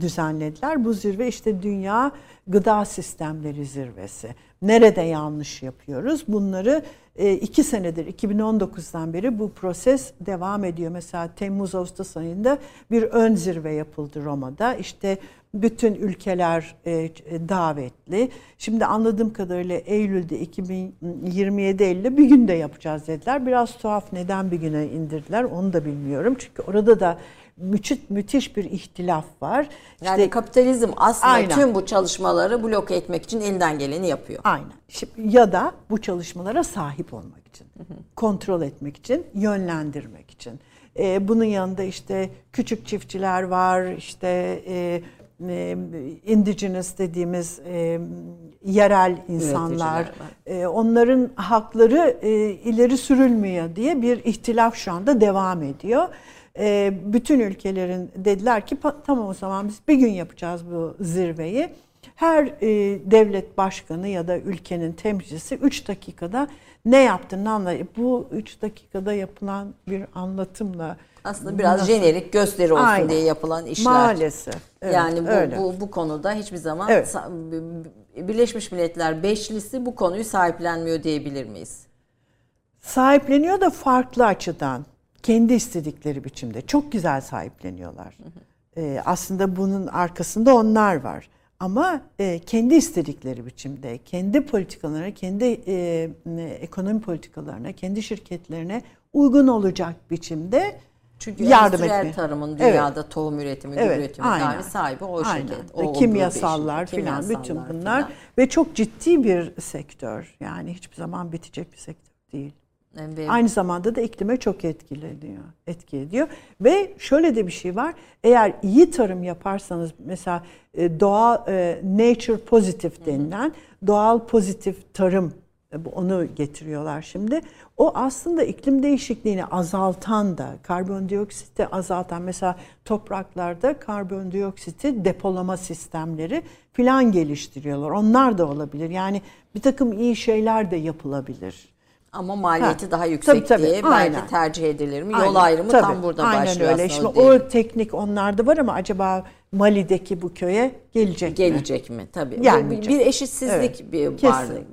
düzenlediler. Bu zirve işte Dünya Gıda Sistemleri Zirvesi. Nerede yanlış yapıyoruz? Bunları e, iki senedir 2019'dan beri bu proses devam ediyor. Mesela Temmuz-Ağustos ayında bir ön zirve yapıldı Roma'da. İşte bütün ülkeler e, davetli. Şimdi anladığım kadarıyla Eylül'de 2027 Eylül'de bir günde yapacağız dediler. Biraz tuhaf neden bir güne indirdiler onu da bilmiyorum. Çünkü orada da müthiş, müthiş bir ihtilaf var. Yani işte, kapitalizm aslında aynen. tüm bu çalışmaları bloke etmek için elinden geleni yapıyor. Aynen. Şimdi, ya da bu çalışmalara sahip olmak için, hı hı. kontrol etmek için, yönlendirmek için. Ee, bunun yanında işte küçük çiftçiler var, işte e, e, indigenous dediğimiz e, yerel insanlar, e, onların hakları e, ileri sürülmüyor diye bir ihtilaf şu anda devam ediyor. E, bütün ülkelerin dediler ki tamam o zaman biz bir gün yapacağız bu zirveyi. Her e, devlet başkanı ya da ülkenin temsilcisi 3 dakikada ne yaptığını anlayıp bu 3 dakikada yapılan bir anlatımla aslında biraz Nasıl? jenerik gösteri olsun Aynen. diye yapılan işler. Maalesef. Evet, yani bu, öyle. bu bu konuda hiçbir zaman evet. Birleşmiş Milletler Beşlisi bu konuyu sahiplenmiyor diyebilir miyiz? Sahipleniyor da farklı açıdan. Kendi istedikleri biçimde. Çok güzel sahipleniyorlar. Hı hı. Ee, aslında bunun arkasında onlar var. Ama e, kendi istedikleri biçimde, kendi politikalarına, kendi e, ekonomi politikalarına, kendi şirketlerine uygun olacak biçimde çünkü yardım endüstriyel tarımın dünyada evet. tohum üretimi, evet. üretimi dair sahibi o aynen. şirket. O kimyasallar filan bütün bunlar falan. ve çok ciddi bir sektör. Yani hiçbir zaman bitecek bir sektör değil. Evet. Aynı zamanda da iklime çok etkili ediyor. Etki ediyor. Ve şöyle de bir şey var. Eğer iyi tarım yaparsanız mesela e, doğal e, nature positive denilen doğal pozitif tarım onu getiriyorlar şimdi. O aslında iklim değişikliğini azaltan da, karbondioksiti azaltan mesela topraklarda karbondioksiti depolama sistemleri filan geliştiriyorlar. Onlar da olabilir. Yani bir takım iyi şeyler de yapılabilir. Ama maliyeti ha. daha yüksek tabii, tabii. diye belki Aynen. tercih edilir mi? Yol Aynen. ayrımı tabii. tam burada Aynen başlıyor öyle. Şimdi o, o teknik onlarda var ama acaba Mali'deki bu köye gelecek, gelecek mi? mi? Tabii. Gelmeyecek. Bir eşitsizlik evet. bir.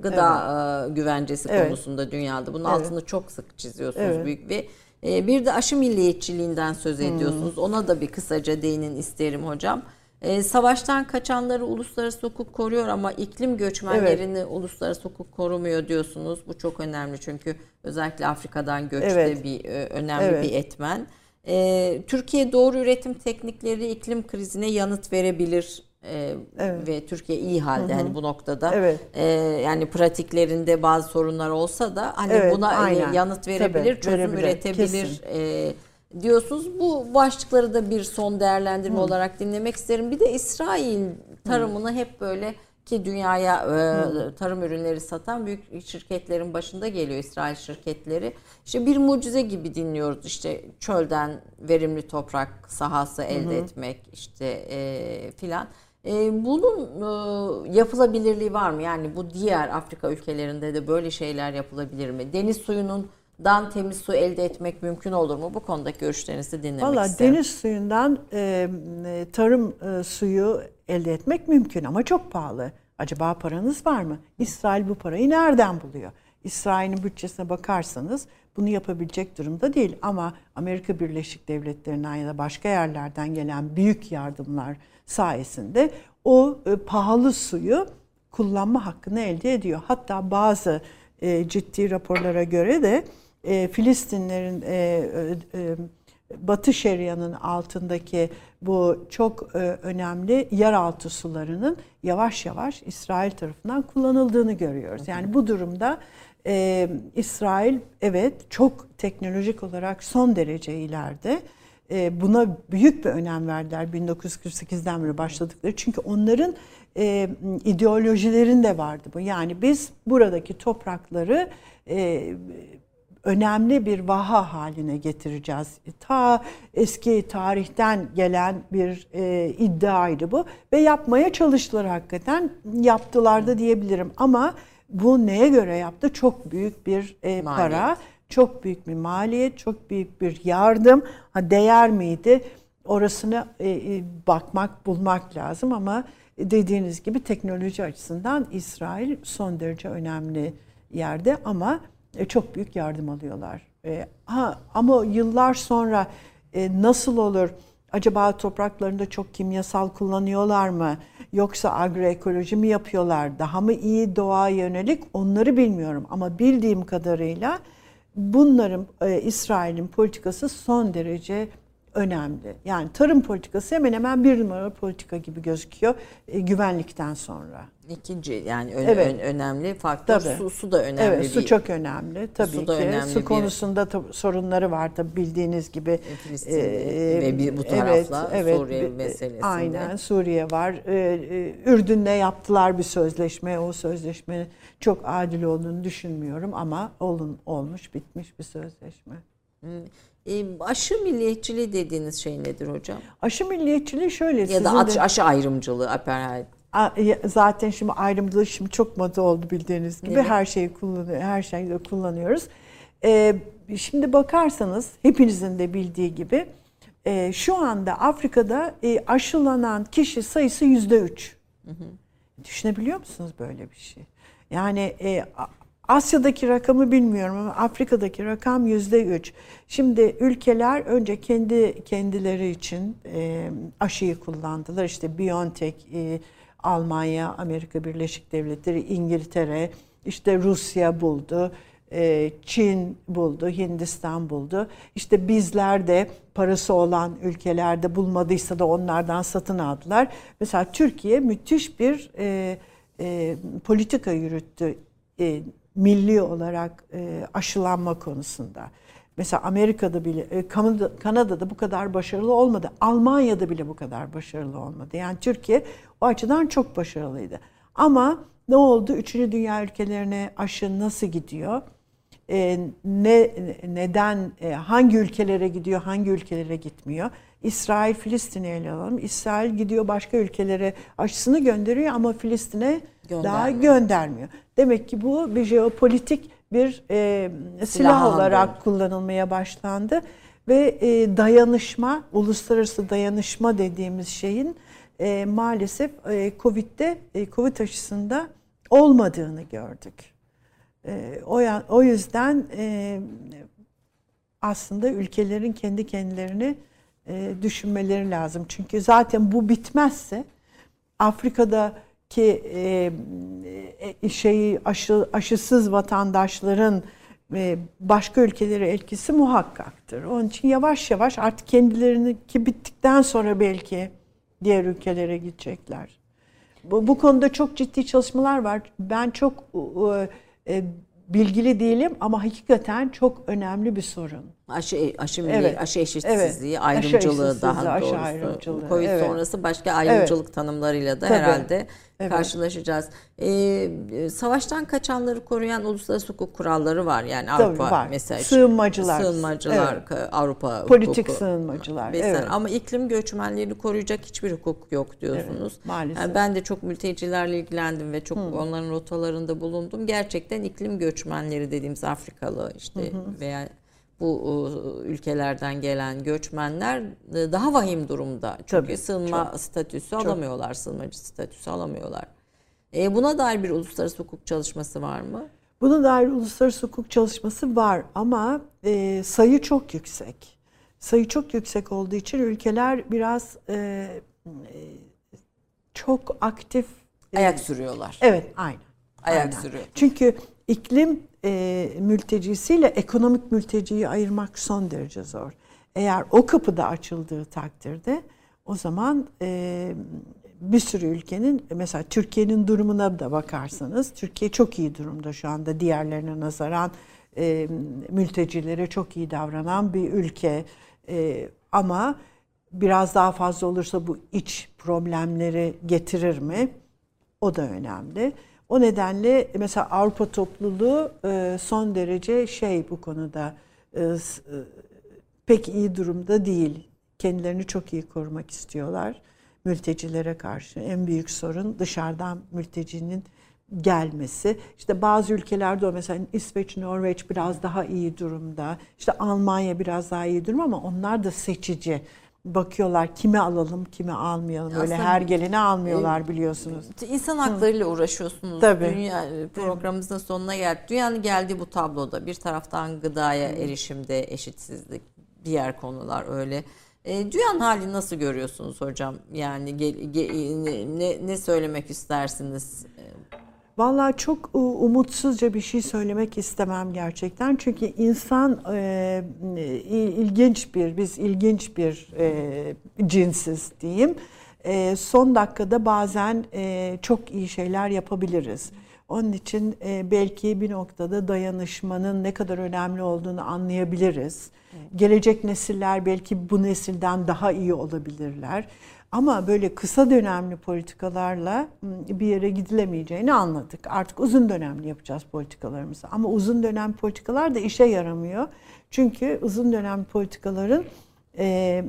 Gıda evet. güvencesi evet. konusunda dünyada. Bunun evet. altını çok sık çiziyorsunuz evet. büyük bir e, bir de aşı milliyetçiliğinden söz ediyorsunuz. Hmm. Ona da bir kısaca değinin isterim hocam. E, savaştan kaçanları uluslararası hukuk koruyor ama iklim göçmenlerini evet. uluslararası hukuk korumuyor diyorsunuz. Bu çok önemli çünkü özellikle Afrika'dan göçte evet. bir e, önemli evet. bir etmen. E, Türkiye doğru üretim teknikleri iklim krizine yanıt verebilir ee, evet. ve Türkiye iyi halde hı hı. hani bu noktada evet. e, yani pratiklerinde bazı sorunlar olsa da hani evet, buna aynen. yanıt verebilir, Tabii, çözüm verebilir, üretebilir e, diyorsunuz. Bu başlıkları da bir son değerlendirme hı. olarak dinlemek isterim. Bir de İsrail tarımını hı. hep böyle ki dünyaya e, tarım ürünleri satan büyük şirketlerin başında geliyor İsrail şirketleri. İşte bir mucize gibi dinliyoruz işte çölden verimli toprak sahası elde hı etmek işte e, filan. E, bunun e, yapılabilirliği var mı? Yani bu diğer Afrika ülkelerinde de böyle şeyler yapılabilir mi? Deniz suyunun dan temiz su elde etmek mümkün olur mu? Bu konudaki görüşlerinizi dinlemek Vallahi isterim. Valla deniz suyundan e, tarım e, suyu elde etmek mümkün ama çok pahalı. Acaba paranız var mı? İsrail bu parayı nereden buluyor? İsrail'in bütçesine bakarsanız bunu yapabilecek durumda değil. Ama Amerika Birleşik Devletleri'nden ya da başka yerlerden gelen büyük yardımlar sayesinde o e, pahalı suyu kullanma hakkını elde ediyor. Hatta bazı e, ciddi raporlara göre de e, Filistinlerin e, e, Batı Şeria'nın altındaki bu çok e, önemli yeraltı sularının yavaş yavaş İsrail tarafından kullanıldığını görüyoruz. Yani bu durumda e, İsrail evet çok teknolojik olarak son derece ileride. E, buna büyük bir önem verdiler 1948'den beri başladıkları. Çünkü onların e, ideolojilerinde vardı bu. Yani biz buradaki toprakları e, önemli bir vaha haline getireceğiz. Ta eski tarihten gelen bir e, iddiaydı bu ve yapmaya çalıştılar hakikaten. Yaptılar da diyebilirim ama bu neye göre yaptı? Çok büyük bir e, para, çok büyük bir maliyet, çok büyük bir yardım. Ha değer miydi? Orasını e, e, bakmak, bulmak lazım ama dediğiniz gibi teknoloji açısından İsrail son derece önemli yerde ama e, çok büyük yardım alıyorlar. E, ha ama yıllar sonra e, nasıl olur? Acaba topraklarında çok kimyasal kullanıyorlar mı? Yoksa agroekoloji mi yapıyorlar? Daha mı iyi doğa yönelik? Onları bilmiyorum ama bildiğim kadarıyla bunların e, İsrail'in politikası son derece önemli. Yani tarım politikası hemen hemen bir numara politika gibi gözüküyor e, güvenlikten sonra. İkinci yani ön, evet. ön, önemli faktör tabii. su, su da önemli. Evet su çok önemli tabii su ki. Önemli su konusunda bir... sorunları var tabii bildiğiniz gibi. Filistin ee, ve bir, bu tarafla evet, evet, Suriye meselesinde. Aynen Suriye var. Ee, Ürdün'le yaptılar bir sözleşme. O sözleşme çok adil olduğunu düşünmüyorum ama olun olmuş bitmiş bir sözleşme. Hmm. E, aşı milliyetçiliği dediğiniz şey nedir hocam? Aşı milliyetçiliği şöyle. Ya da aşı, de... aşı ayrımcılığı apartheid. Zaten şimdi ayrımcılık şimdi çok moda oldu bildiğiniz gibi. Evet. Her şeyi kullanıyor, her şeyi kullanıyoruz. Ee, şimdi bakarsanız hepinizin de bildiği gibi e, şu anda Afrika'da e, aşılanan kişi sayısı yüzde üç. Düşünebiliyor musunuz böyle bir şey? Yani e, Asya'daki rakamı bilmiyorum ama Afrika'daki rakam yüzde üç. Şimdi ülkeler önce kendi kendileri için e, aşıyı kullandılar. İşte BioNTech, e, Almanya, Amerika Birleşik Devletleri, İngiltere, işte Rusya buldu. E, Çin buldu, Hindistan buldu. İşte bizler de parası olan ülkelerde bulmadıysa da onlardan satın aldılar. Mesela Türkiye müthiş bir e, e, politika yürüttü. E, milli olarak e, aşılanma konusunda. Mesela Amerika'da bile, e, Kanada'da bu kadar başarılı olmadı. Almanya'da bile bu kadar başarılı olmadı. Yani Türkiye o açıdan çok başarılıydı. Ama ne oldu? Üçüncü dünya ülkelerine aşı nasıl gidiyor? E, ne neden e, hangi ülkelere gidiyor, hangi ülkelere gitmiyor? İsrail Filistin'i ele alalım. İsrail gidiyor başka ülkelere aşısını gönderiyor ama Filistin'e daha göndermiyor. Demek ki bu bir jeopolitik bir e, silah, silah olarak kullanılmaya başlandı ve e, dayanışma, uluslararası dayanışma dediğimiz şeyin e, maalesef e, Covid'de, e, Covid aşısında olmadığını gördük. E, o, o yüzden e, aslında ülkelerin kendi kendilerini e, düşünmeleri lazım. Çünkü zaten bu bitmezse Afrika'daki e, e, şeyi aşı, aşısız vatandaşların e, başka ülkelere etkisi muhakkaktır. Onun için yavaş yavaş artık kendilerini ki bittikten sonra belki diğer ülkelere gidecekler. Bu, bu konuda çok ciddi çalışmalar var. Ben çok e, bilgili değilim ama hakikaten çok önemli bir sorun. Aşı, aşı, evet. aşı eşitsizliği, evet. ayrımcılığı aşı daha aşı doğrusu. Ayrımcılığı. Covid evet. sonrası başka ayrımcılık evet. tanımlarıyla da Tabii. herhalde evet. karşılaşacağız. Ee, savaştan kaçanları koruyan uluslararası hukuk kuralları var. Yani Tabii Avrupa var. mesela. Sığınmacılar. Sığınmacılar, evet. Avrupa Politik hukuku. sığınmacılar. Mesela. Evet. Ama iklim göçmenlerini koruyacak hiçbir hukuk yok diyorsunuz. Evet, maalesef. Yani ben de çok mültecilerle ilgilendim ve çok Hı. onların rotalarında bulundum. Gerçekten iklim göçmenleri dediğimiz Afrikalı işte hı hı. veya bu e, ülkelerden gelen göçmenler e, daha vahim durumda. Çünkü Tabii, sığınma çok, statüsü çok. alamıyorlar, sığınmacı statüsü alamıyorlar. E, buna dair bir uluslararası hukuk çalışması var mı? Buna dair uluslararası hukuk çalışması var ama e, sayı çok yüksek. Sayı çok yüksek olduğu için ülkeler biraz e, e, çok aktif ayak sürüyorlar. Evet, aynen. Ayak aynen. sürüyor. Çünkü iklim e, mültecisiyle ekonomik mülteciyi ayırmak son derece zor. Eğer o kapıda açıldığı takdirde o zaman e, bir sürü ülkenin mesela Türkiye'nin durumuna da bakarsanız Türkiye çok iyi durumda şu anda diğerlerine nazaran e, mültecilere çok iyi davranan bir ülke e, ama biraz daha fazla olursa bu iç problemleri getirir mi? O da önemli. O nedenle mesela Avrupa topluluğu e, son derece şey bu konuda e, e, pek iyi durumda değil. Kendilerini çok iyi korumak istiyorlar mültecilere karşı. En büyük sorun dışarıdan mültecinin gelmesi. İşte bazı ülkelerde o mesela İsveç, Norveç biraz daha iyi durumda. İşte Almanya biraz daha iyi durumda ama onlar da seçici bakıyorlar kime alalım kime almayalım Aslında, öyle her geleni almıyorlar e, biliyorsunuz. İnsan haklarıyla uğraşıyorsunuz. Tabii. Dünya programımızın sonuna geldik. Dünyanın geldiği bu tabloda bir taraftan gıdaya erişimde eşitsizlik, diğer konular öyle. E, dünyanın halini nasıl görüyorsunuz hocam? Yani ge, ge, ne, ne söylemek istersiniz? Vallahi çok umutsuzca bir şey söylemek istemem gerçekten. Çünkü insan e, ilginç bir, biz ilginç bir e, cinsiz diyeyim. E, son dakikada bazen e, çok iyi şeyler yapabiliriz. Onun için e, belki bir noktada dayanışmanın ne kadar önemli olduğunu anlayabiliriz. Gelecek nesiller belki bu nesilden daha iyi olabilirler. Ama böyle kısa dönemli politikalarla bir yere gidilemeyeceğini anladık. Artık uzun dönemli yapacağız politikalarımızı. Ama uzun dönem politikalar da işe yaramıyor. Çünkü uzun dönem politikaların e,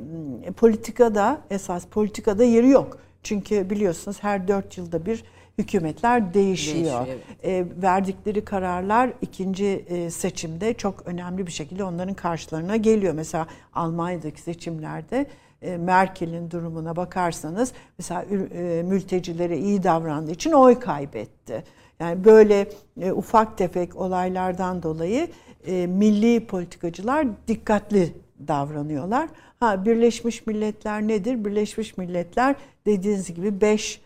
politikada esas politikada yeri yok. Çünkü biliyorsunuz her dört yılda bir hükümetler değişiyor. değişiyor evet. e, verdikleri kararlar ikinci e, seçimde çok önemli bir şekilde onların karşılarına geliyor. Mesela Almanya'daki seçimlerde Merkel'in durumuna bakarsanız mesela e, mültecilere iyi davrandığı için oy kaybetti. Yani böyle e, ufak tefek olaylardan dolayı milli politikacılar dikkatli davranıyorlar. Ha Birleşmiş Milletler nedir? Birleşmiş Milletler dediğiniz gibi beş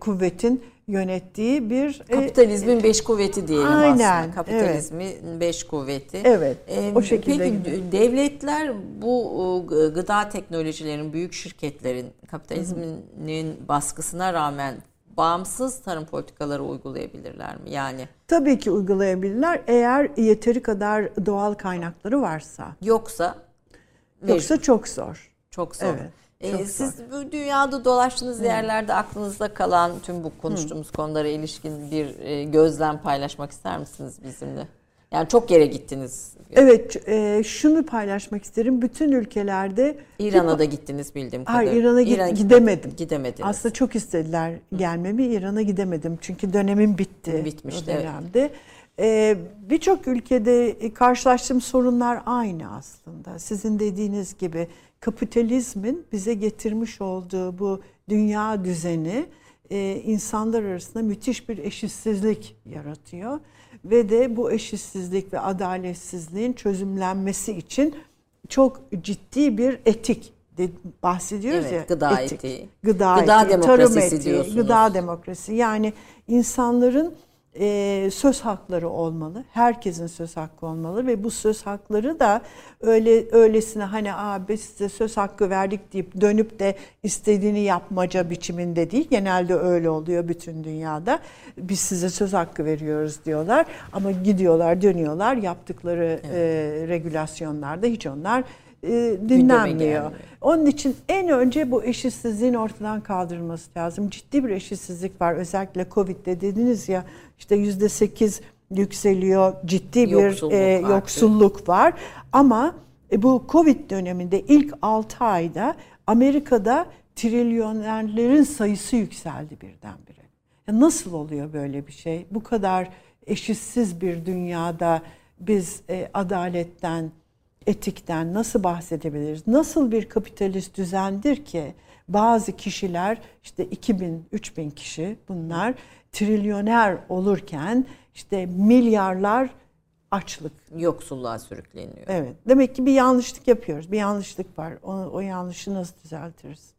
kuvvetin yönettiği bir kapitalizmin e, beş kuvveti diyelim aynen, aslında. Kapitalizmin evet. beş kuvveti. Evet. E, o şekilde. Peki gidiyor. devletler bu gıda teknolojilerin büyük şirketlerin kapitalizmin baskısına rağmen bağımsız tarım politikaları uygulayabilirler mi? Yani tabii ki uygulayabilirler eğer yeteri kadar doğal kaynakları varsa. Yoksa yoksa çok zor. Çok zor. Evet. Ee, siz bu dünyada dolaştığınız Hı. yerlerde aklınızda kalan tüm bu konuştuğumuz Hı. konulara ilişkin bir e, gözlem paylaşmak ister misiniz bizimle? Yani çok yere gittiniz. Evet, e, şunu paylaşmak isterim. Bütün ülkelerde İran'a da gittiniz bildiğim kadarıyla. Hayır, İran'a İran gidemedim. Gidemediniz. Aslında çok istediler gelmemi. İran'a gidemedim. Çünkü dönemim bitti. Bitmişti. O dönemde. Ee, Birçok ülkede karşılaştığım sorunlar aynı aslında. Sizin dediğiniz gibi kapitalizmin bize getirmiş olduğu bu dünya düzeni e, insanlar arasında müthiş bir eşitsizlik yaratıyor. Ve de bu eşitsizlik ve adaletsizliğin çözümlenmesi için çok ciddi bir etik de bahsediyoruz evet, ya. Gıda etik, etiği. Gıda, gıda etiği, demokrasisi tarım etiği, diyorsunuz. gıda demokrasi. Yani insanların e, söz hakları olmalı. Herkesin söz hakkı olmalı ve bu söz hakları da öyle öylesine hani abi size söz hakkı verdik deyip dönüp de istediğini yapmaca biçiminde değil. Genelde öyle oluyor bütün dünyada. Biz size söz hakkı veriyoruz diyorlar ama gidiyorlar dönüyorlar yaptıkları evet. e, regülasyonlarda hiç onlar e, dinlenmiyor. Onun için en önce bu eşitsizliğin ortadan kaldırılması lazım. Ciddi bir eşitsizlik var. Özellikle Covid'de dediniz ya işte yüzde sekiz yükseliyor. Ciddi bir yoksulluk, e, yoksulluk var. Ama e, bu Covid döneminde ilk 6 ayda Amerika'da trilyonerlerin sayısı yükseldi birdenbire. Ya nasıl oluyor böyle bir şey? Bu kadar eşitsiz bir dünyada biz e, adaletten, etikten nasıl bahsedebiliriz? Nasıl bir kapitalist düzendir ki bazı kişiler işte 2000, 3000 kişi bunlar trilyoner olurken işte milyarlar açlık. Yoksulluğa sürükleniyor. Evet. Demek ki bir yanlışlık yapıyoruz. Bir yanlışlık var. O, o yanlışı nasıl düzeltiriz?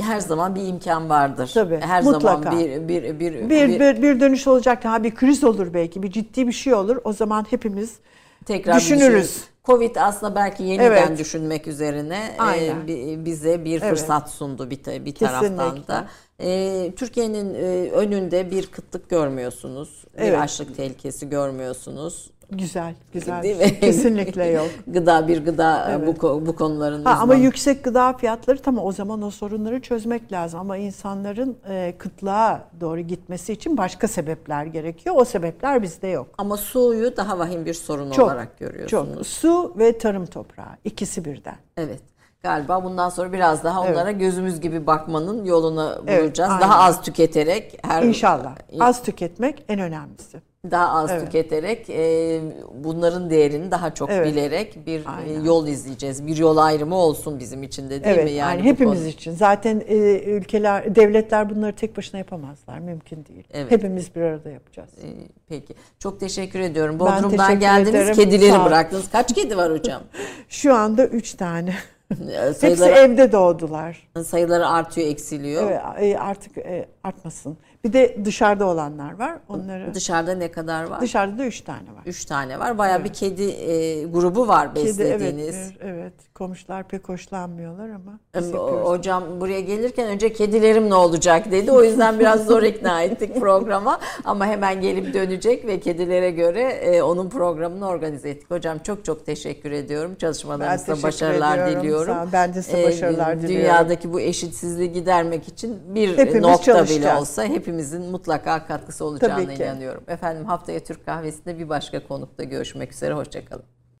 her zaman bir imkan vardır. Tabii, her mutlaka. zaman bir bir bir bir, bir, bir, bir dönüş olacak. Ha bir kriz olur belki, bir ciddi bir şey olur. O zaman hepimiz tekrar düşünürüz. Covid aslında belki yeniden evet. düşünmek üzerine e, bize bir fırsat evet. sundu bir, bir taraftan da. E, Türkiye'nin e, önünde bir kıtlık görmüyorsunuz. Evet. Bir açlık tehlikesi görmüyorsunuz. Güzel, güzel. Değil mi? Kesinlikle yok. gıda bir gıda evet. bu bu konuların ha, Ama yüksek gıda fiyatları tamam o zaman o sorunları çözmek lazım. Ama insanların e, kıtlığa doğru gitmesi için başka sebepler gerekiyor. O sebepler bizde yok. Ama suyu daha vahim bir sorun çok, olarak görüyorsunuz. Çok. Su ve tarım toprağı ikisi birden. Evet. Galiba bundan sonra biraz daha onlara evet. gözümüz gibi bakmanın yolunu bulacağız. Evet, daha az tüketerek her İnşallah. Az tüketmek en önemlisi daha az evet. tüketerek e, bunların değerini daha çok evet. bilerek bir e, Aynen. yol izleyeceğiz. Bir yol ayrımı olsun bizim için de değil evet, mi? Yani yani hepimiz konu. için. Zaten e, ülkeler, devletler bunları tek başına yapamazlar. Mümkün değil. Evet. Hepimiz bir arada yapacağız. E, peki. Çok teşekkür ediyorum. Bodrum'dan teşekkür geldiniz. Ederim. Kedileri bıraktınız. Kaç kedi var hocam? Şu anda üç tane. Sayıları, Hepsi evde doğdular. Sayıları artıyor, eksiliyor. Evet, artık artmasın. Bir de dışarıda olanlar var. Onları Dışarıda ne kadar var? Dışarıda da üç tane var. Üç tane var. Baya evet. bir kedi e, grubu var beslediğiniz. Kedi, evet, evet. Komşular pek hoşlanmıyorlar ama. hocam buraya gelirken önce kedilerim ne olacak dedi. O yüzden biraz zor ikna ettik programa. Ama hemen gelip dönecek ve kedilere göre e, onun programını organize ettik. Hocam çok çok teşekkür ediyorum. Çalışmalarınızda başarılar ediyorum. diliyorum. Sağ Ben de size başarılar e, diliyorum. Dünyadaki bu eşitsizliği gidermek için bir Hepimiz nokta bile olsa hepimizin mutlaka katkısı olacağına inanıyorum. Efendim haftaya Türk kahvesinde bir başka konukta görüşmek üzere. Hoşçakalın.